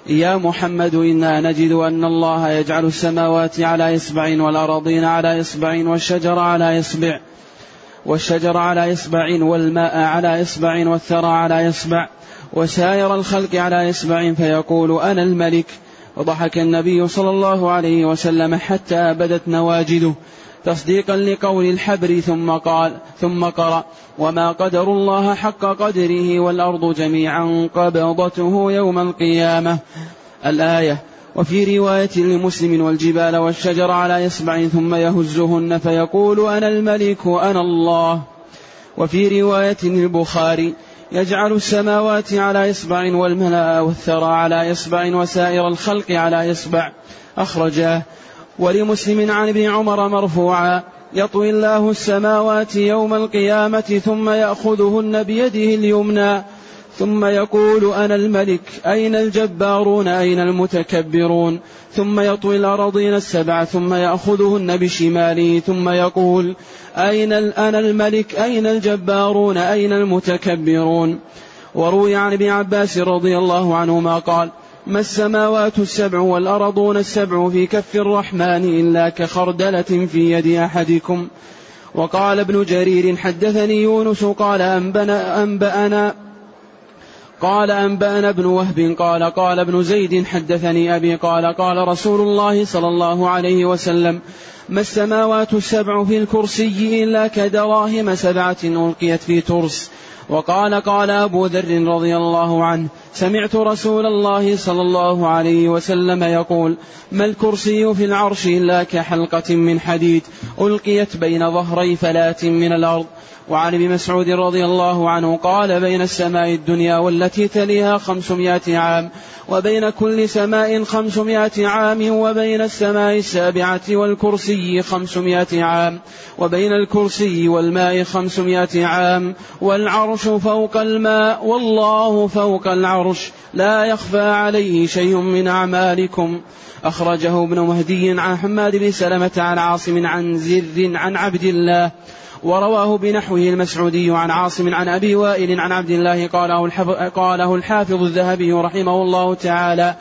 يا محمد إنا نجد أن الله يجعل السماوات على إصبع والأراضين على إصبع والشجر على إصبع والشجر على إصبع والماء على إصبع والثرى على إصبع وسائر الخلق على إصبع فيقول أنا الملك. وضحك النبي صلى الله عليه وسلم حتى بدت نواجده. تصديقا لقول الحبر ثم قال ثم قرأ وما قدر الله حق قدره والأرض جميعا قبضته يوم القيامة. الآية وفي رواية لمسلم والجبال والشجر على إصبع ثم يهزهن فيقول أنا الملك وأنا الله. وفي رواية للبخاري يجعل السماوات على إصبع والملأ والثرى على إصبع وسائر الخلق على إصبع أخرجاه ولمسلم عن ابن عمر مرفوعا يطوي الله السماوات يوم القيامة ثم يأخذهن بيده اليمنى ثم يقول أنا الملك أين الجبارون أين المتكبرون؟ ثم يطوي الأراضين السبع ثم يأخذهن بشماله ثم يقول أين أنا الملك أين الجبارون أين المتكبرون؟ وروي عن ابن عباس رضي الله عنهما قال ما السماوات السبع والأرضون السبع في كف الرحمن إلا كخردلة في يد أحدكم. وقال ابن جرير حدثني يونس قال أنبأنا, أنبأنا قال أنبأنا ابن وهب قال قال ابن زيد حدثني أبي قال قال رسول الله صلى الله عليه وسلم ما السماوات السبع في الكرسي إلا كدراهم سبعة ألقيت في ترس. وقال قال أبو ذر رضي الله عنه سمعت رسول الله صلى الله عليه وسلم يقول ما الكرسي في العرش إلا كحلقة من حديد ألقيت بين ظهري فلاة من الأرض وعن ابن مسعود رضي الله عنه قال بين السماء الدنيا والتي تليها خمسمائة عام وبين كل سماء خمسمائة عام وبين السماء السابعة والكرسي خمسمائة عام وبين الكرسي والماء خمسمائة عام والعرش فوق الماء والله فوق العرش لا يخفى عليه شيء من أعمالكم. أخرجه ابن مهدي عن حماد بن سلمة عن عاصم عن زر عن عبد الله ورواه بنحوه المسعودي عن عاصم عن أبي وائل عن عبد الله قاله قاله الحافظ الذهبي رحمه الله تعالى.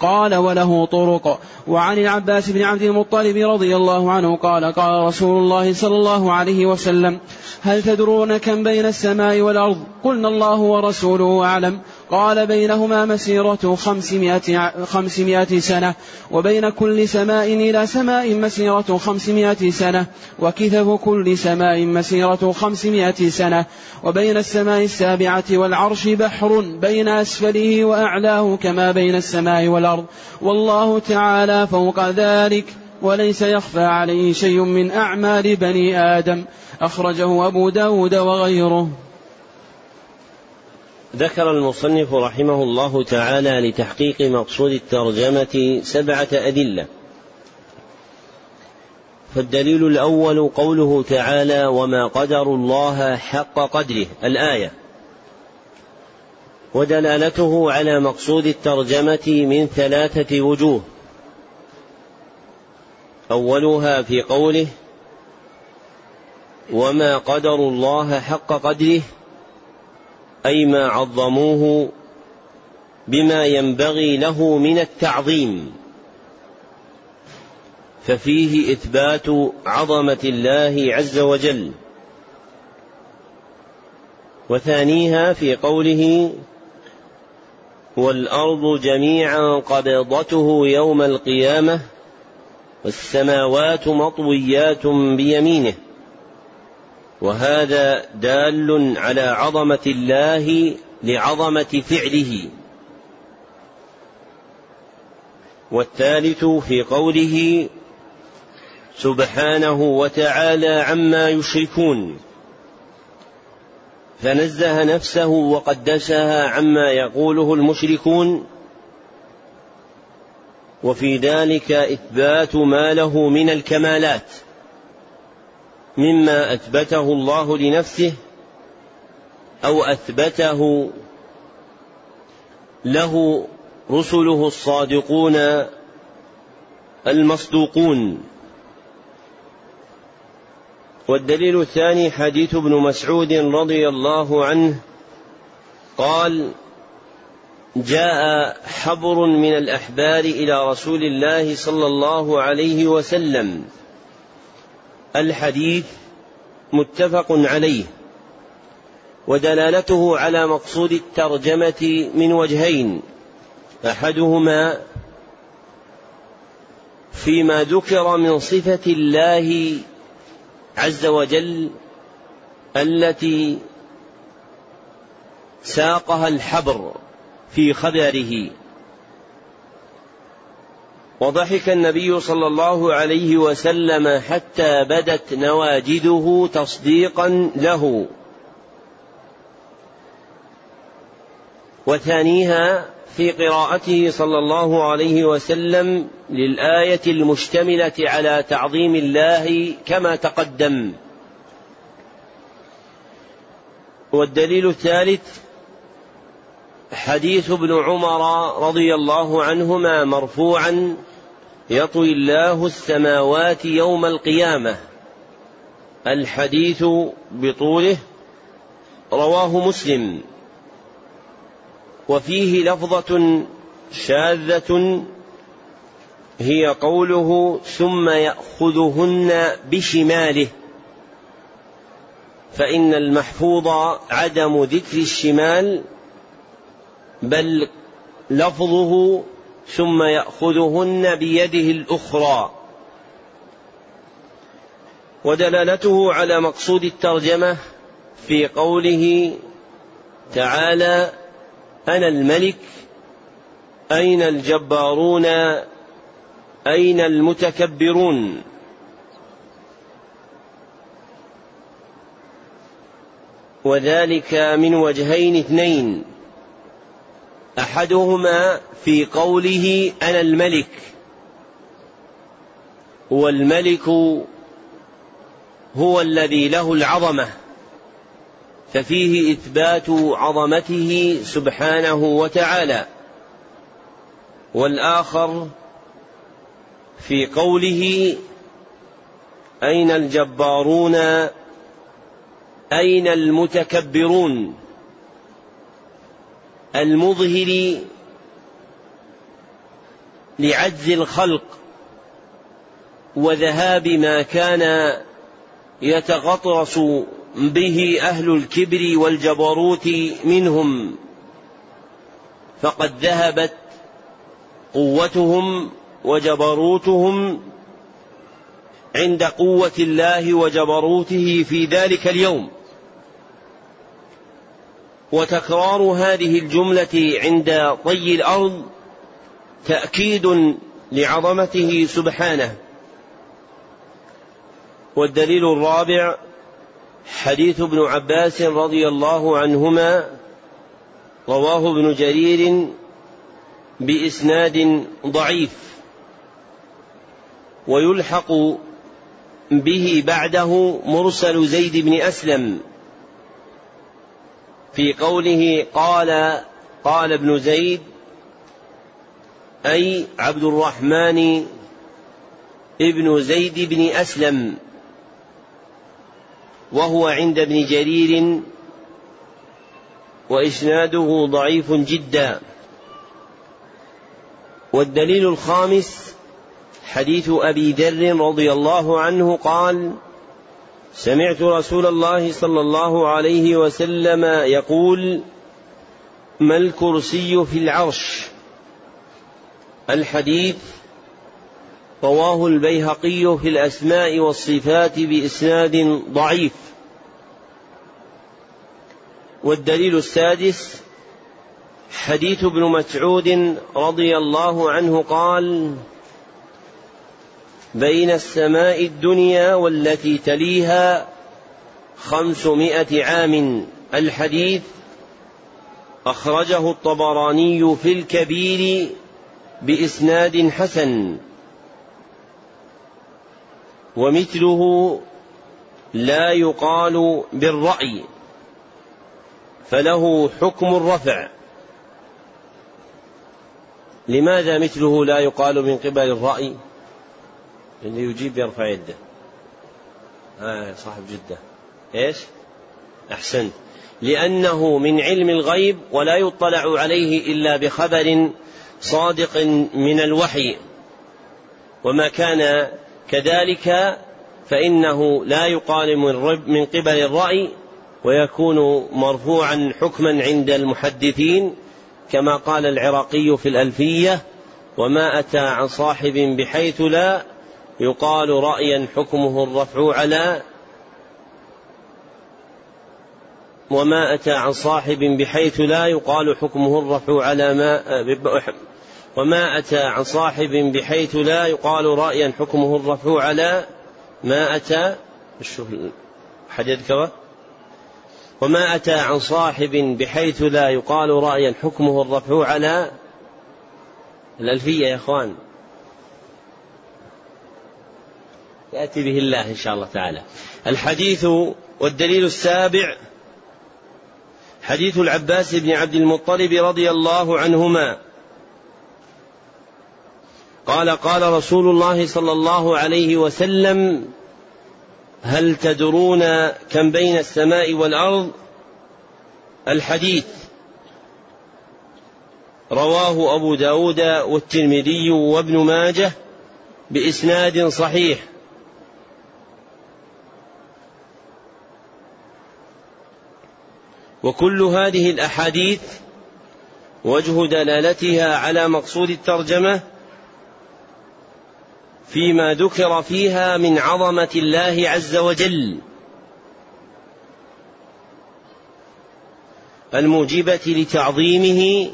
قال وله طرق. وعن العباس بن عبد المطلب رضي الله عنه قال قال رسول الله صلى الله عليه وسلم هل تدرون كم بين السماء والأرض؟ قلنا الله ورسوله أعلم. قال بينهما مسيرة خمسمائة, خمسمائة سنة وبين كل سماء إلى سماء مسيرة خمسمائة سنة وكثف كل سماء مسيرة خمسمائة سنة وبين السماء السابعة والعرش بحر بين أسفله وأعلاه كما بين السماء والأرض والله تعالى فوق ذلك وليس يخفى عليه شيء من أعمال بني آدم أخرجه أبو داود وغيره. ذكر المصنف رحمه الله تعالى لتحقيق مقصود الترجمة سبعة أدلة. فالدليل الأول قوله تعالى وما قدر الله حق قدره الآية. ودلالته على مقصود الترجمة من ثلاثة وجوه. أولها في قوله وما قدروا الله حق قدره أي ما عظموه بما ينبغي له من التعظيم. ففيه إثبات عظمة الله عز وجل. وثانيها في قوله والأرض جميعا قبضته يوم القيامة والسماوات مطويات بيمينه. وهذا دال على عظمة الله لعظمة فعله. والثالث في قوله سبحانه وتعالى عما يشركون. فنزه نفسه وقدسها عما يقوله المشركون. وفي ذلك إثبات ما له من الكمالات. مما أثبته الله لنفسه أو أثبته له رسله الصادقون المصدوقون. والدليل الثاني حديث ابن مسعود رضي الله عنه قال جاء حبر من الأحبار إلى رسول الله صلى الله عليه وسلم. الحديث متفق عليه ودلالته على مقصود الترجمة من وجهين أحدهما فيما ذكر من صفة الله عز وجل التي ساقها الحبر في خبره. وضحك النبي صلى الله عليه وسلم حتى بدت نواجذه تصديقا له. وثانيها في قراءته صلى الله عليه وسلم للآية المشتملة على تعظيم الله كما تقدم. والدليل الثالث حديث ابن عمر رضي الله عنهما مرفوعا يطوي الله السماوات يوم القيامة. الحديث بطوله رواه مسلم. وفيه لفظة شاذة هي قوله ثم يأخذهن بشماله فإن المحفوظ عدم ذكر الشمال بل لفظه ثم يأخذهن بيده الأخرى. ودلالته على مقصود الترجمة في قوله تعالى أنا الملك أين الجبارون أين المتكبرون؟ وذلك من وجهين اثنين. أحدهما في قوله أنا الملك. والملك هو الذي له العظمة. ففيه إثبات عظمته سبحانه وتعالى. والآخر في قوله أين الجبارون؟ أين المتكبرون؟ المظهر لعجز الخلق وذهاب ما كان يتغطرس به أهل الكبر والجبروت منهم فقد ذهبت قوتهم وجبروتهم عند قوة الله وجبروته في ذلك اليوم. وتكرار هذه الجملة عند طي الأرض تأكيد لعظمته سبحانه. والدليل الرابع حديث ابن عباس رضي الله عنهما رواه ابن جرير بإسناد ضعيف. ويلحق به بعده مرسل زيد بن أسلم. في قوله قال قال ابن زيد أي عبد الرحمن ابن زيد بن أسلم وهو عند ابن جرير وإسناده ضعيف جدا. والدليل الخامس حديث أبي ذر رضي الله عنه قال سمعت رسول الله صلى الله عليه وسلم يقول ما الكرسي في العرش؟ الحديث رواه البيهقي في الأسماء والصفات بإسناد ضعيف. والدليل السادس حديث ابن مسعود رضي الله عنه قال بين السماء الدنيا والتي تليها خمسمائة عام. الحديث أخرجه الطبراني في الكبير بإسناد حسن. ومثله لا يقال بالرأي فله حكم الرفع. لماذا مثله لا يقال من قبل الرأي؟ اللي يجيب يرفع يده. آه صاحب جدة. إيش؟ أحسنت. لأنه من علم الغيب ولا يطلع عليه إلا بخبر صادق من الوحي. وما كان كذلك فإنه لا يقال من قبل الرأي ويكون مرفوعا حكما عند المحدثين كما قال العراقي في الألفية وما أتى عن صاحب بحيث لا يقال رأيا حكمه الرفع على وما أتى عن صاحب بحيث لا يقال حكمه الرفع على ما وما أتى عن صاحب بحيث لا يقال رأيا حكمه الرفع على ما أتى حد يذكره وما أتى عن صاحب بحيث لا يقال رأيا حكمه الرفع على الألفية يا إخوان. يأتي به الله إن شاء الله تعالى. الحديث والدليل السابع حديث العباس بن عبد المطلب رضي الله عنهما. قال قال رسول الله صلى الله عليه وسلم هل تدرون كم بين السماء والأرض؟ الحديث رواه أبو داود والترمذي وابن ماجه بإسناد صحيح. وكل هذه الأحاديث وجه دلالتها على مقصود الترجمة فيما ذكر فيها من عظمة الله عز وجل الموجبة لتعظيمه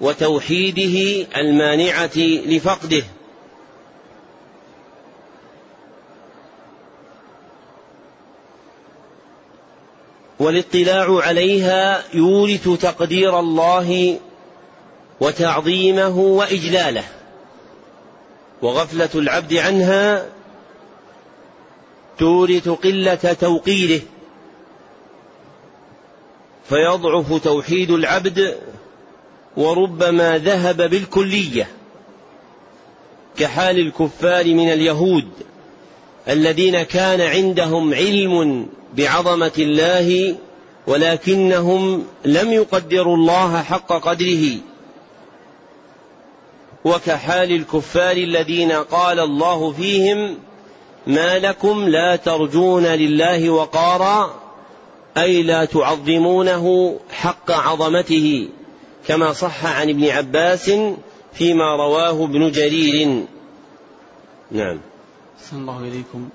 وتوحيده المانعة لفقده. والاطلاع عليها يورث تقدير الله وتعظيمه وإجلاله. وغفلة العبد عنها تورث قلة توقيره. فيضعف توحيد العبد وربما ذهب بالكلية. كحال الكفار من اليهود الذين كان عندهم علم بعظمة الله ولكنهم لم يقدروا الله حق قدره. وكحال الكفار الذين قال الله فيهم ما لكم لا ترجون لله وقارا أي لا تعظمونه حق عظمته. كما صح عن ابن عباس فيما رواه ابن جرير. نعم. صلى الله إليكم.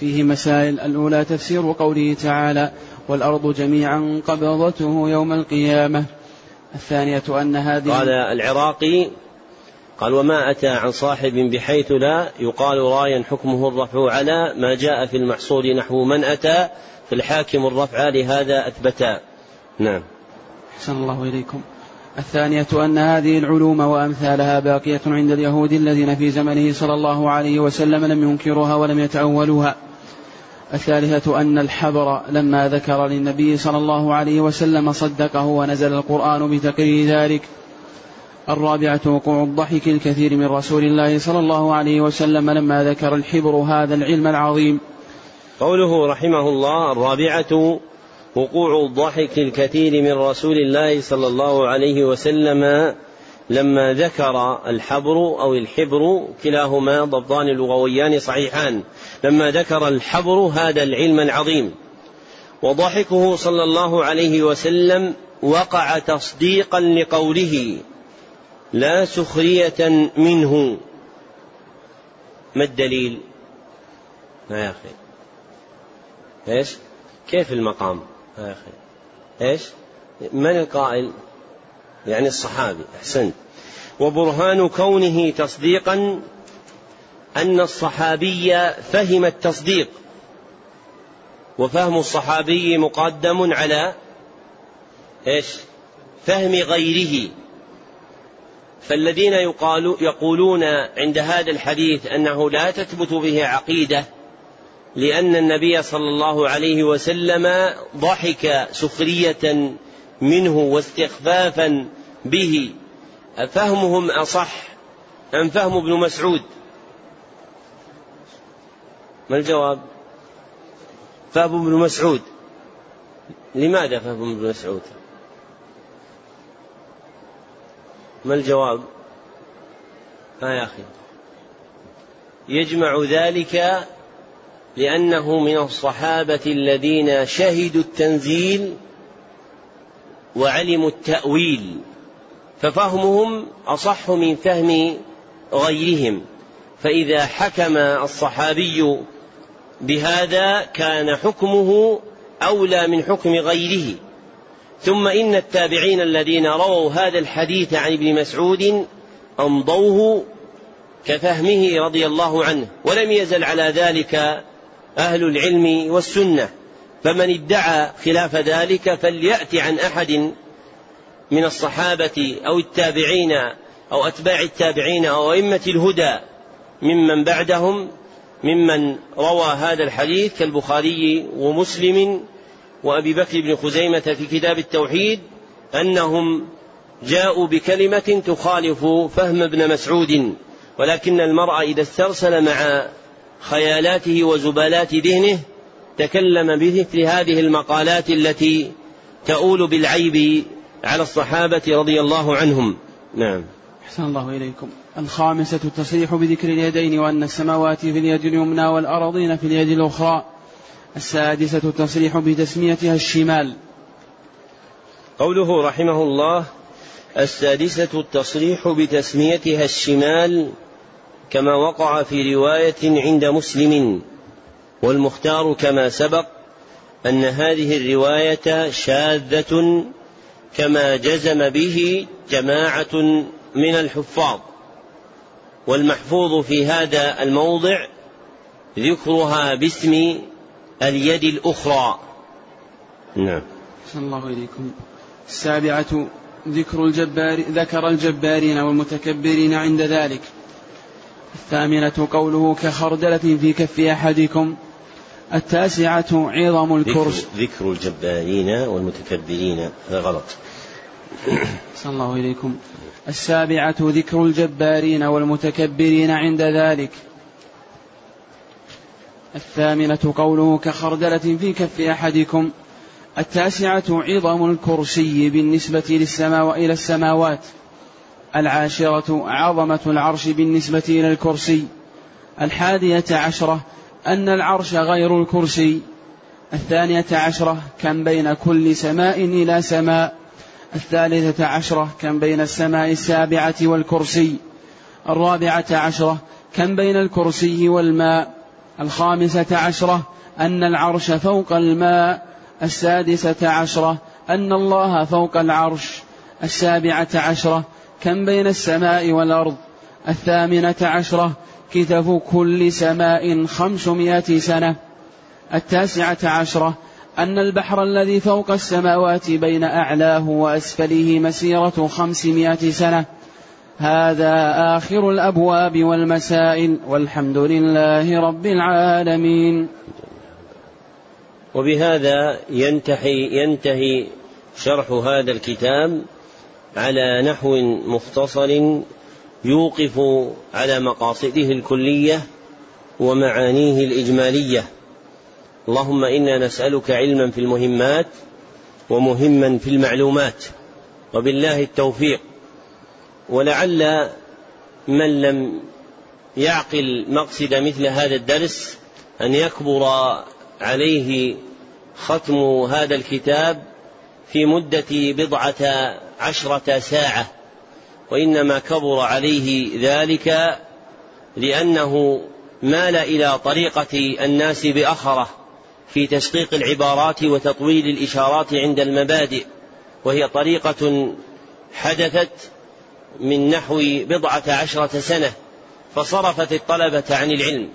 فيه مسائل. الأولى تفسير قوله تعالى والأرض جميعا قبضته يوم القيامة. الثانية أن هذه قال العراقي قال وما أتى عن صاحب بحيث لا يقال رايا حكمه الرفع على ما جاء في المحصول نحو من أتى في الحاكم الرفع لهذا أثبتا. نعم. أحسن الله إليكم. الثانية أن هذه العلوم وأمثالها باقية عند اليهود الذين في زمنه صلى الله عليه وسلم لم ينكروها ولم يتأولوها. الثالثة أن الحبر لما ذكر للنبي صلى الله عليه وسلم صدقه ونزل القرآن بتقرير ذلك. الرابعة وقوع الضحك الكثير من رسول الله صلى الله عليه وسلم لما ذكر الحبر هذا العلم العظيم. قوله رحمه الله الرابعة وقوع الضحك الكثير من رسول الله صلى الله عليه وسلم لما ذكر الحبر أو الحبر كلاهما ضبطان لغويان صحيحان. لما ذكر الحبر هذا العلم العظيم. وضحكه صلى الله عليه وسلم وقع تصديقا لقوله لا سخرية منه. ما الدليل؟ ما يا أخي. إيش؟ كيف المقام؟ يا أخي إيش؟ من القائل؟ يعني الصحابي أحسنت. وبرهان كونه تصديقا أن الصحابي فهم التصديق. وفهم الصحابي مقدم على إيش؟ فهم غيره. فالذين يقال يقولون عند هذا الحديث أنه لا تثبت به عقيدة لأن النبي صلى الله عليه وسلم ضحك سخرية منه واستخفافا به. أفهمهم أصح أم فهم ابن مسعود؟ ما الجواب؟ فهم ابن مسعود. لماذا فهم ابن مسعود؟ ما الجواب؟ ها آه يا أخي. يجمع ذلك لأنه من الصحابة الذين شهدوا التنزيل وعلموا التأويل ففهمهم أصح من فهم غيرهم. فإذا حكم الصحابي بهذا كان حكمه أولى من حكم غيره. ثم إن التابعين الذين رووا هذا الحديث عن ابن مسعود أمضوه كفهمه رضي الله عنه ولم يزل على ذلك أهل العلم والسنة فمن ادعى خلاف ذلك فليأت عن أحد من الصحابة أو التابعين أو أتباع التابعين أو أئمة الهدى ممن بعدهم ممن روى هذا الحديث كالبخاري ومسلم وأبي بكر بن خزيمة في كتاب التوحيد أنهم جاءوا بكلمة تخالف فهم ابن مسعود ولكن المرء إذا استرسل مع خيالاته وزبالات ذهنه تكلم بمثل هذه المقالات التي تؤول بالعيب على الصحابة رضي الله عنهم. نعم. أحسن الله إليكم. الخامسة التصريح بذكر اليدين وأن السماوات في اليد اليمنى والأراضين في اليد الأخرى. السادسة التصريح بتسميتها الشمال. قوله رحمه الله السادسة التصريح بتسميتها الشمال كما وقع في رواية عند مسلم والمختار كما سبق أن هذه الرواية شاذة كما جزم به جماعة من الحفاظ. والمحفوظ في هذا الموضع ذكرها باسم اليد الأخرى. نعم. الله إليكم. السابعة ذكر الجبار ذكر الجبارين والمتكبرين عند ذلك. الثامنة قوله كخردلة في كف أحدكم. التاسعة عظم الكرس ذكر, ذكر الجبارين والمتكبرين. هذا غلط. صلى الله إليكم. السابعة ذكر الجبارين والمتكبرين عند ذلك. الثامنة قوله كخردلة في كف أحدكم. التاسعة عظم الكرسي بالنسبة للسماء إلى السماوات. العاشرة عظمة العرش بالنسبة إلى الكرسي. الحادية عشرة أن العرش غير الكرسي. الثانية عشرة كم بين كل سماء إلى سماء. الثالثة عشرة كم بين السماء السابعة والكرسي. الرابعة عشرة كم بين الكرسي والماء. الخامسة عشرة أن العرش فوق الماء. السادسة عشرة أن الله فوق العرش. السابعة عشرة كم بين السماء والأرض؟ الثامنة عشرة كتف كل سماء خمسمائة سنة. التاسعة عشرة أن البحر الذي فوق السماوات بين أعلاه وأسفله مسيرة خمسمائة سنة. هذا آخر الأبواب والمسائل. والحمد لله رب العالمين. وبهذا ينتهي ينتهي شرح هذا الكتاب. على نحو مختصر يوقف على مقاصده الكلية ومعانيه الإجمالية. اللهم إنا نسألك علما في المهمات ومهما في المعلومات. وبالله التوفيق. ولعل من لم يعقل مقصد مثل هذا الدرس أن يكبر عليه ختم هذا الكتاب في مدة بضعة عشرة ساعة وإنما كبر عليه ذلك لأنه مال إلى طريقة الناس بأخرة في تشقيق العبارات وتطويل الإشارات عند المبادئ وهي طريقة حدثت من نحو بضعة عشرة سنة فصرفت الطلبة عن العلم.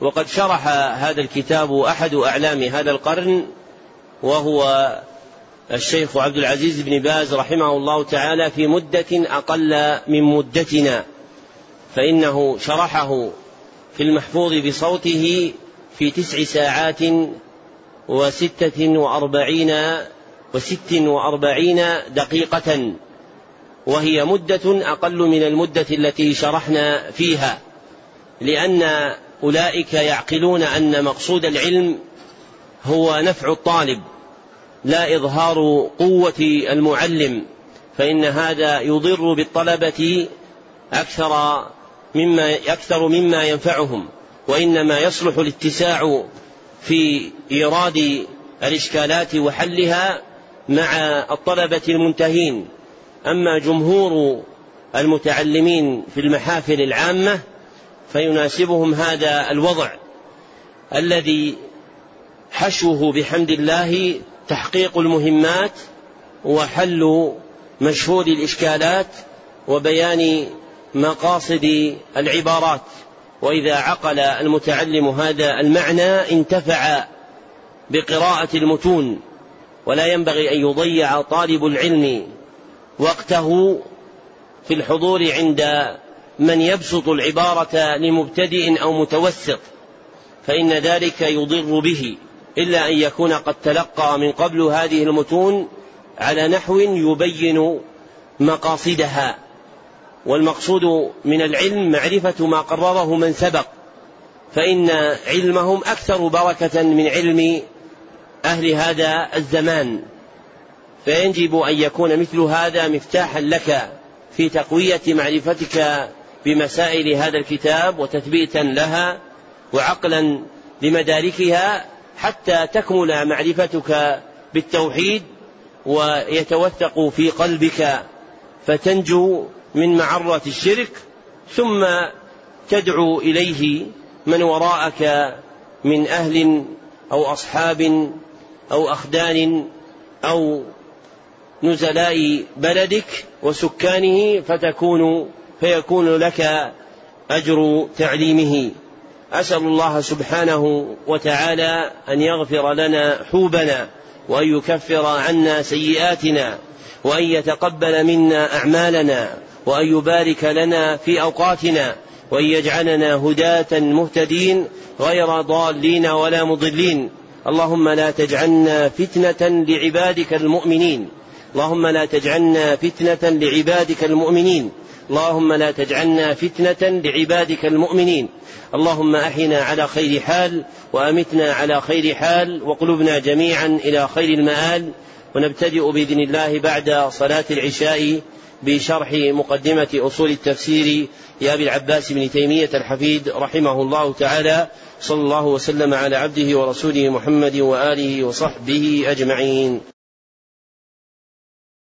وقد شرح هذا الكتاب أحد أعلام هذا القرن وهو الشيخ عبد العزيز بن باز رحمه الله تعالى في مدة أقل من مدتنا فإنه شرحه في المحفوظ بصوته في تسع ساعات وستة وأربعين وست وأربعين دقيقة وهي مدة أقل من المدة التي شرحنا فيها لأن أولئك يعقلون أن مقصود العلم هو نفع الطالب. لا إظهار قوة المعلم فإن هذا يضر بالطلبة أكثر مما أكثر مما ينفعهم وإنما يصلح الاتساع في إيراد الإشكالات وحلها مع الطلبة المنتهين. أما جمهور المتعلمين في المحافل العامة فيناسبهم هذا الوضع الذي حشوه بحمد الله تحقيق المهمات وحل مشهور الإشكالات وبيان مقاصد العبارات. وإذا عقل المتعلم هذا المعنى انتفع بقراءة المتون ولا ينبغي أن يضيع طالب العلم وقته في الحضور عند من يبسط العبارة لمبتدئ أو متوسط فإن ذلك يضر به. إلا أن يكون قد تلقى من قبل هذه المتون على نحو يبين مقاصدها. والمقصود من العلم معرفة ما قرره من سبق فإن علمهم أكثر بركة من علم أهل هذا الزمان. فيجب أن يكون مثل هذا مفتاحا لك في تقوية معرفتك بمسائل هذا الكتاب وتثبيتا لها وعقلا لمداركها حتى تكمل معرفتك بالتوحيد ويتوثق في قلبك فتنجو من معرة الشرك ثم تدعو إليه من وراءك من أهل أو أصحاب أو أخدان أو نزلاء بلدك وسكانه فتكون فيكون لك أجر تعليمه. أسأل الله سبحانه وتعالى أن يغفر لنا حوبنا وأن يكفر عنا سيئاتنا وأن يتقبل منا أعمالنا وأن يبارك لنا في أوقاتنا وأن يجعلنا هداة مهتدين غير ضالين ولا مضلين. اللهم لا تجعلنا فتنة لعبادك المؤمنين. اللهم لا تجعلنا فتنة لعبادك المؤمنين. اللهم لا تجعلنا فتنة لعبادك المؤمنين. اللهم أحنا على خير حال وأمتنا على خير حال وقلوبنا جميعا إلى خير المآل. ونبتدئ بإذن الله بعد صلاة العشاء بشرح مقدمة أصول التفسير لأبي العباس بن تيمية الحفيد رحمه الله تعالى. صلى الله وسلم على عبده ورسوله محمد وآله وصحبه أجمعين.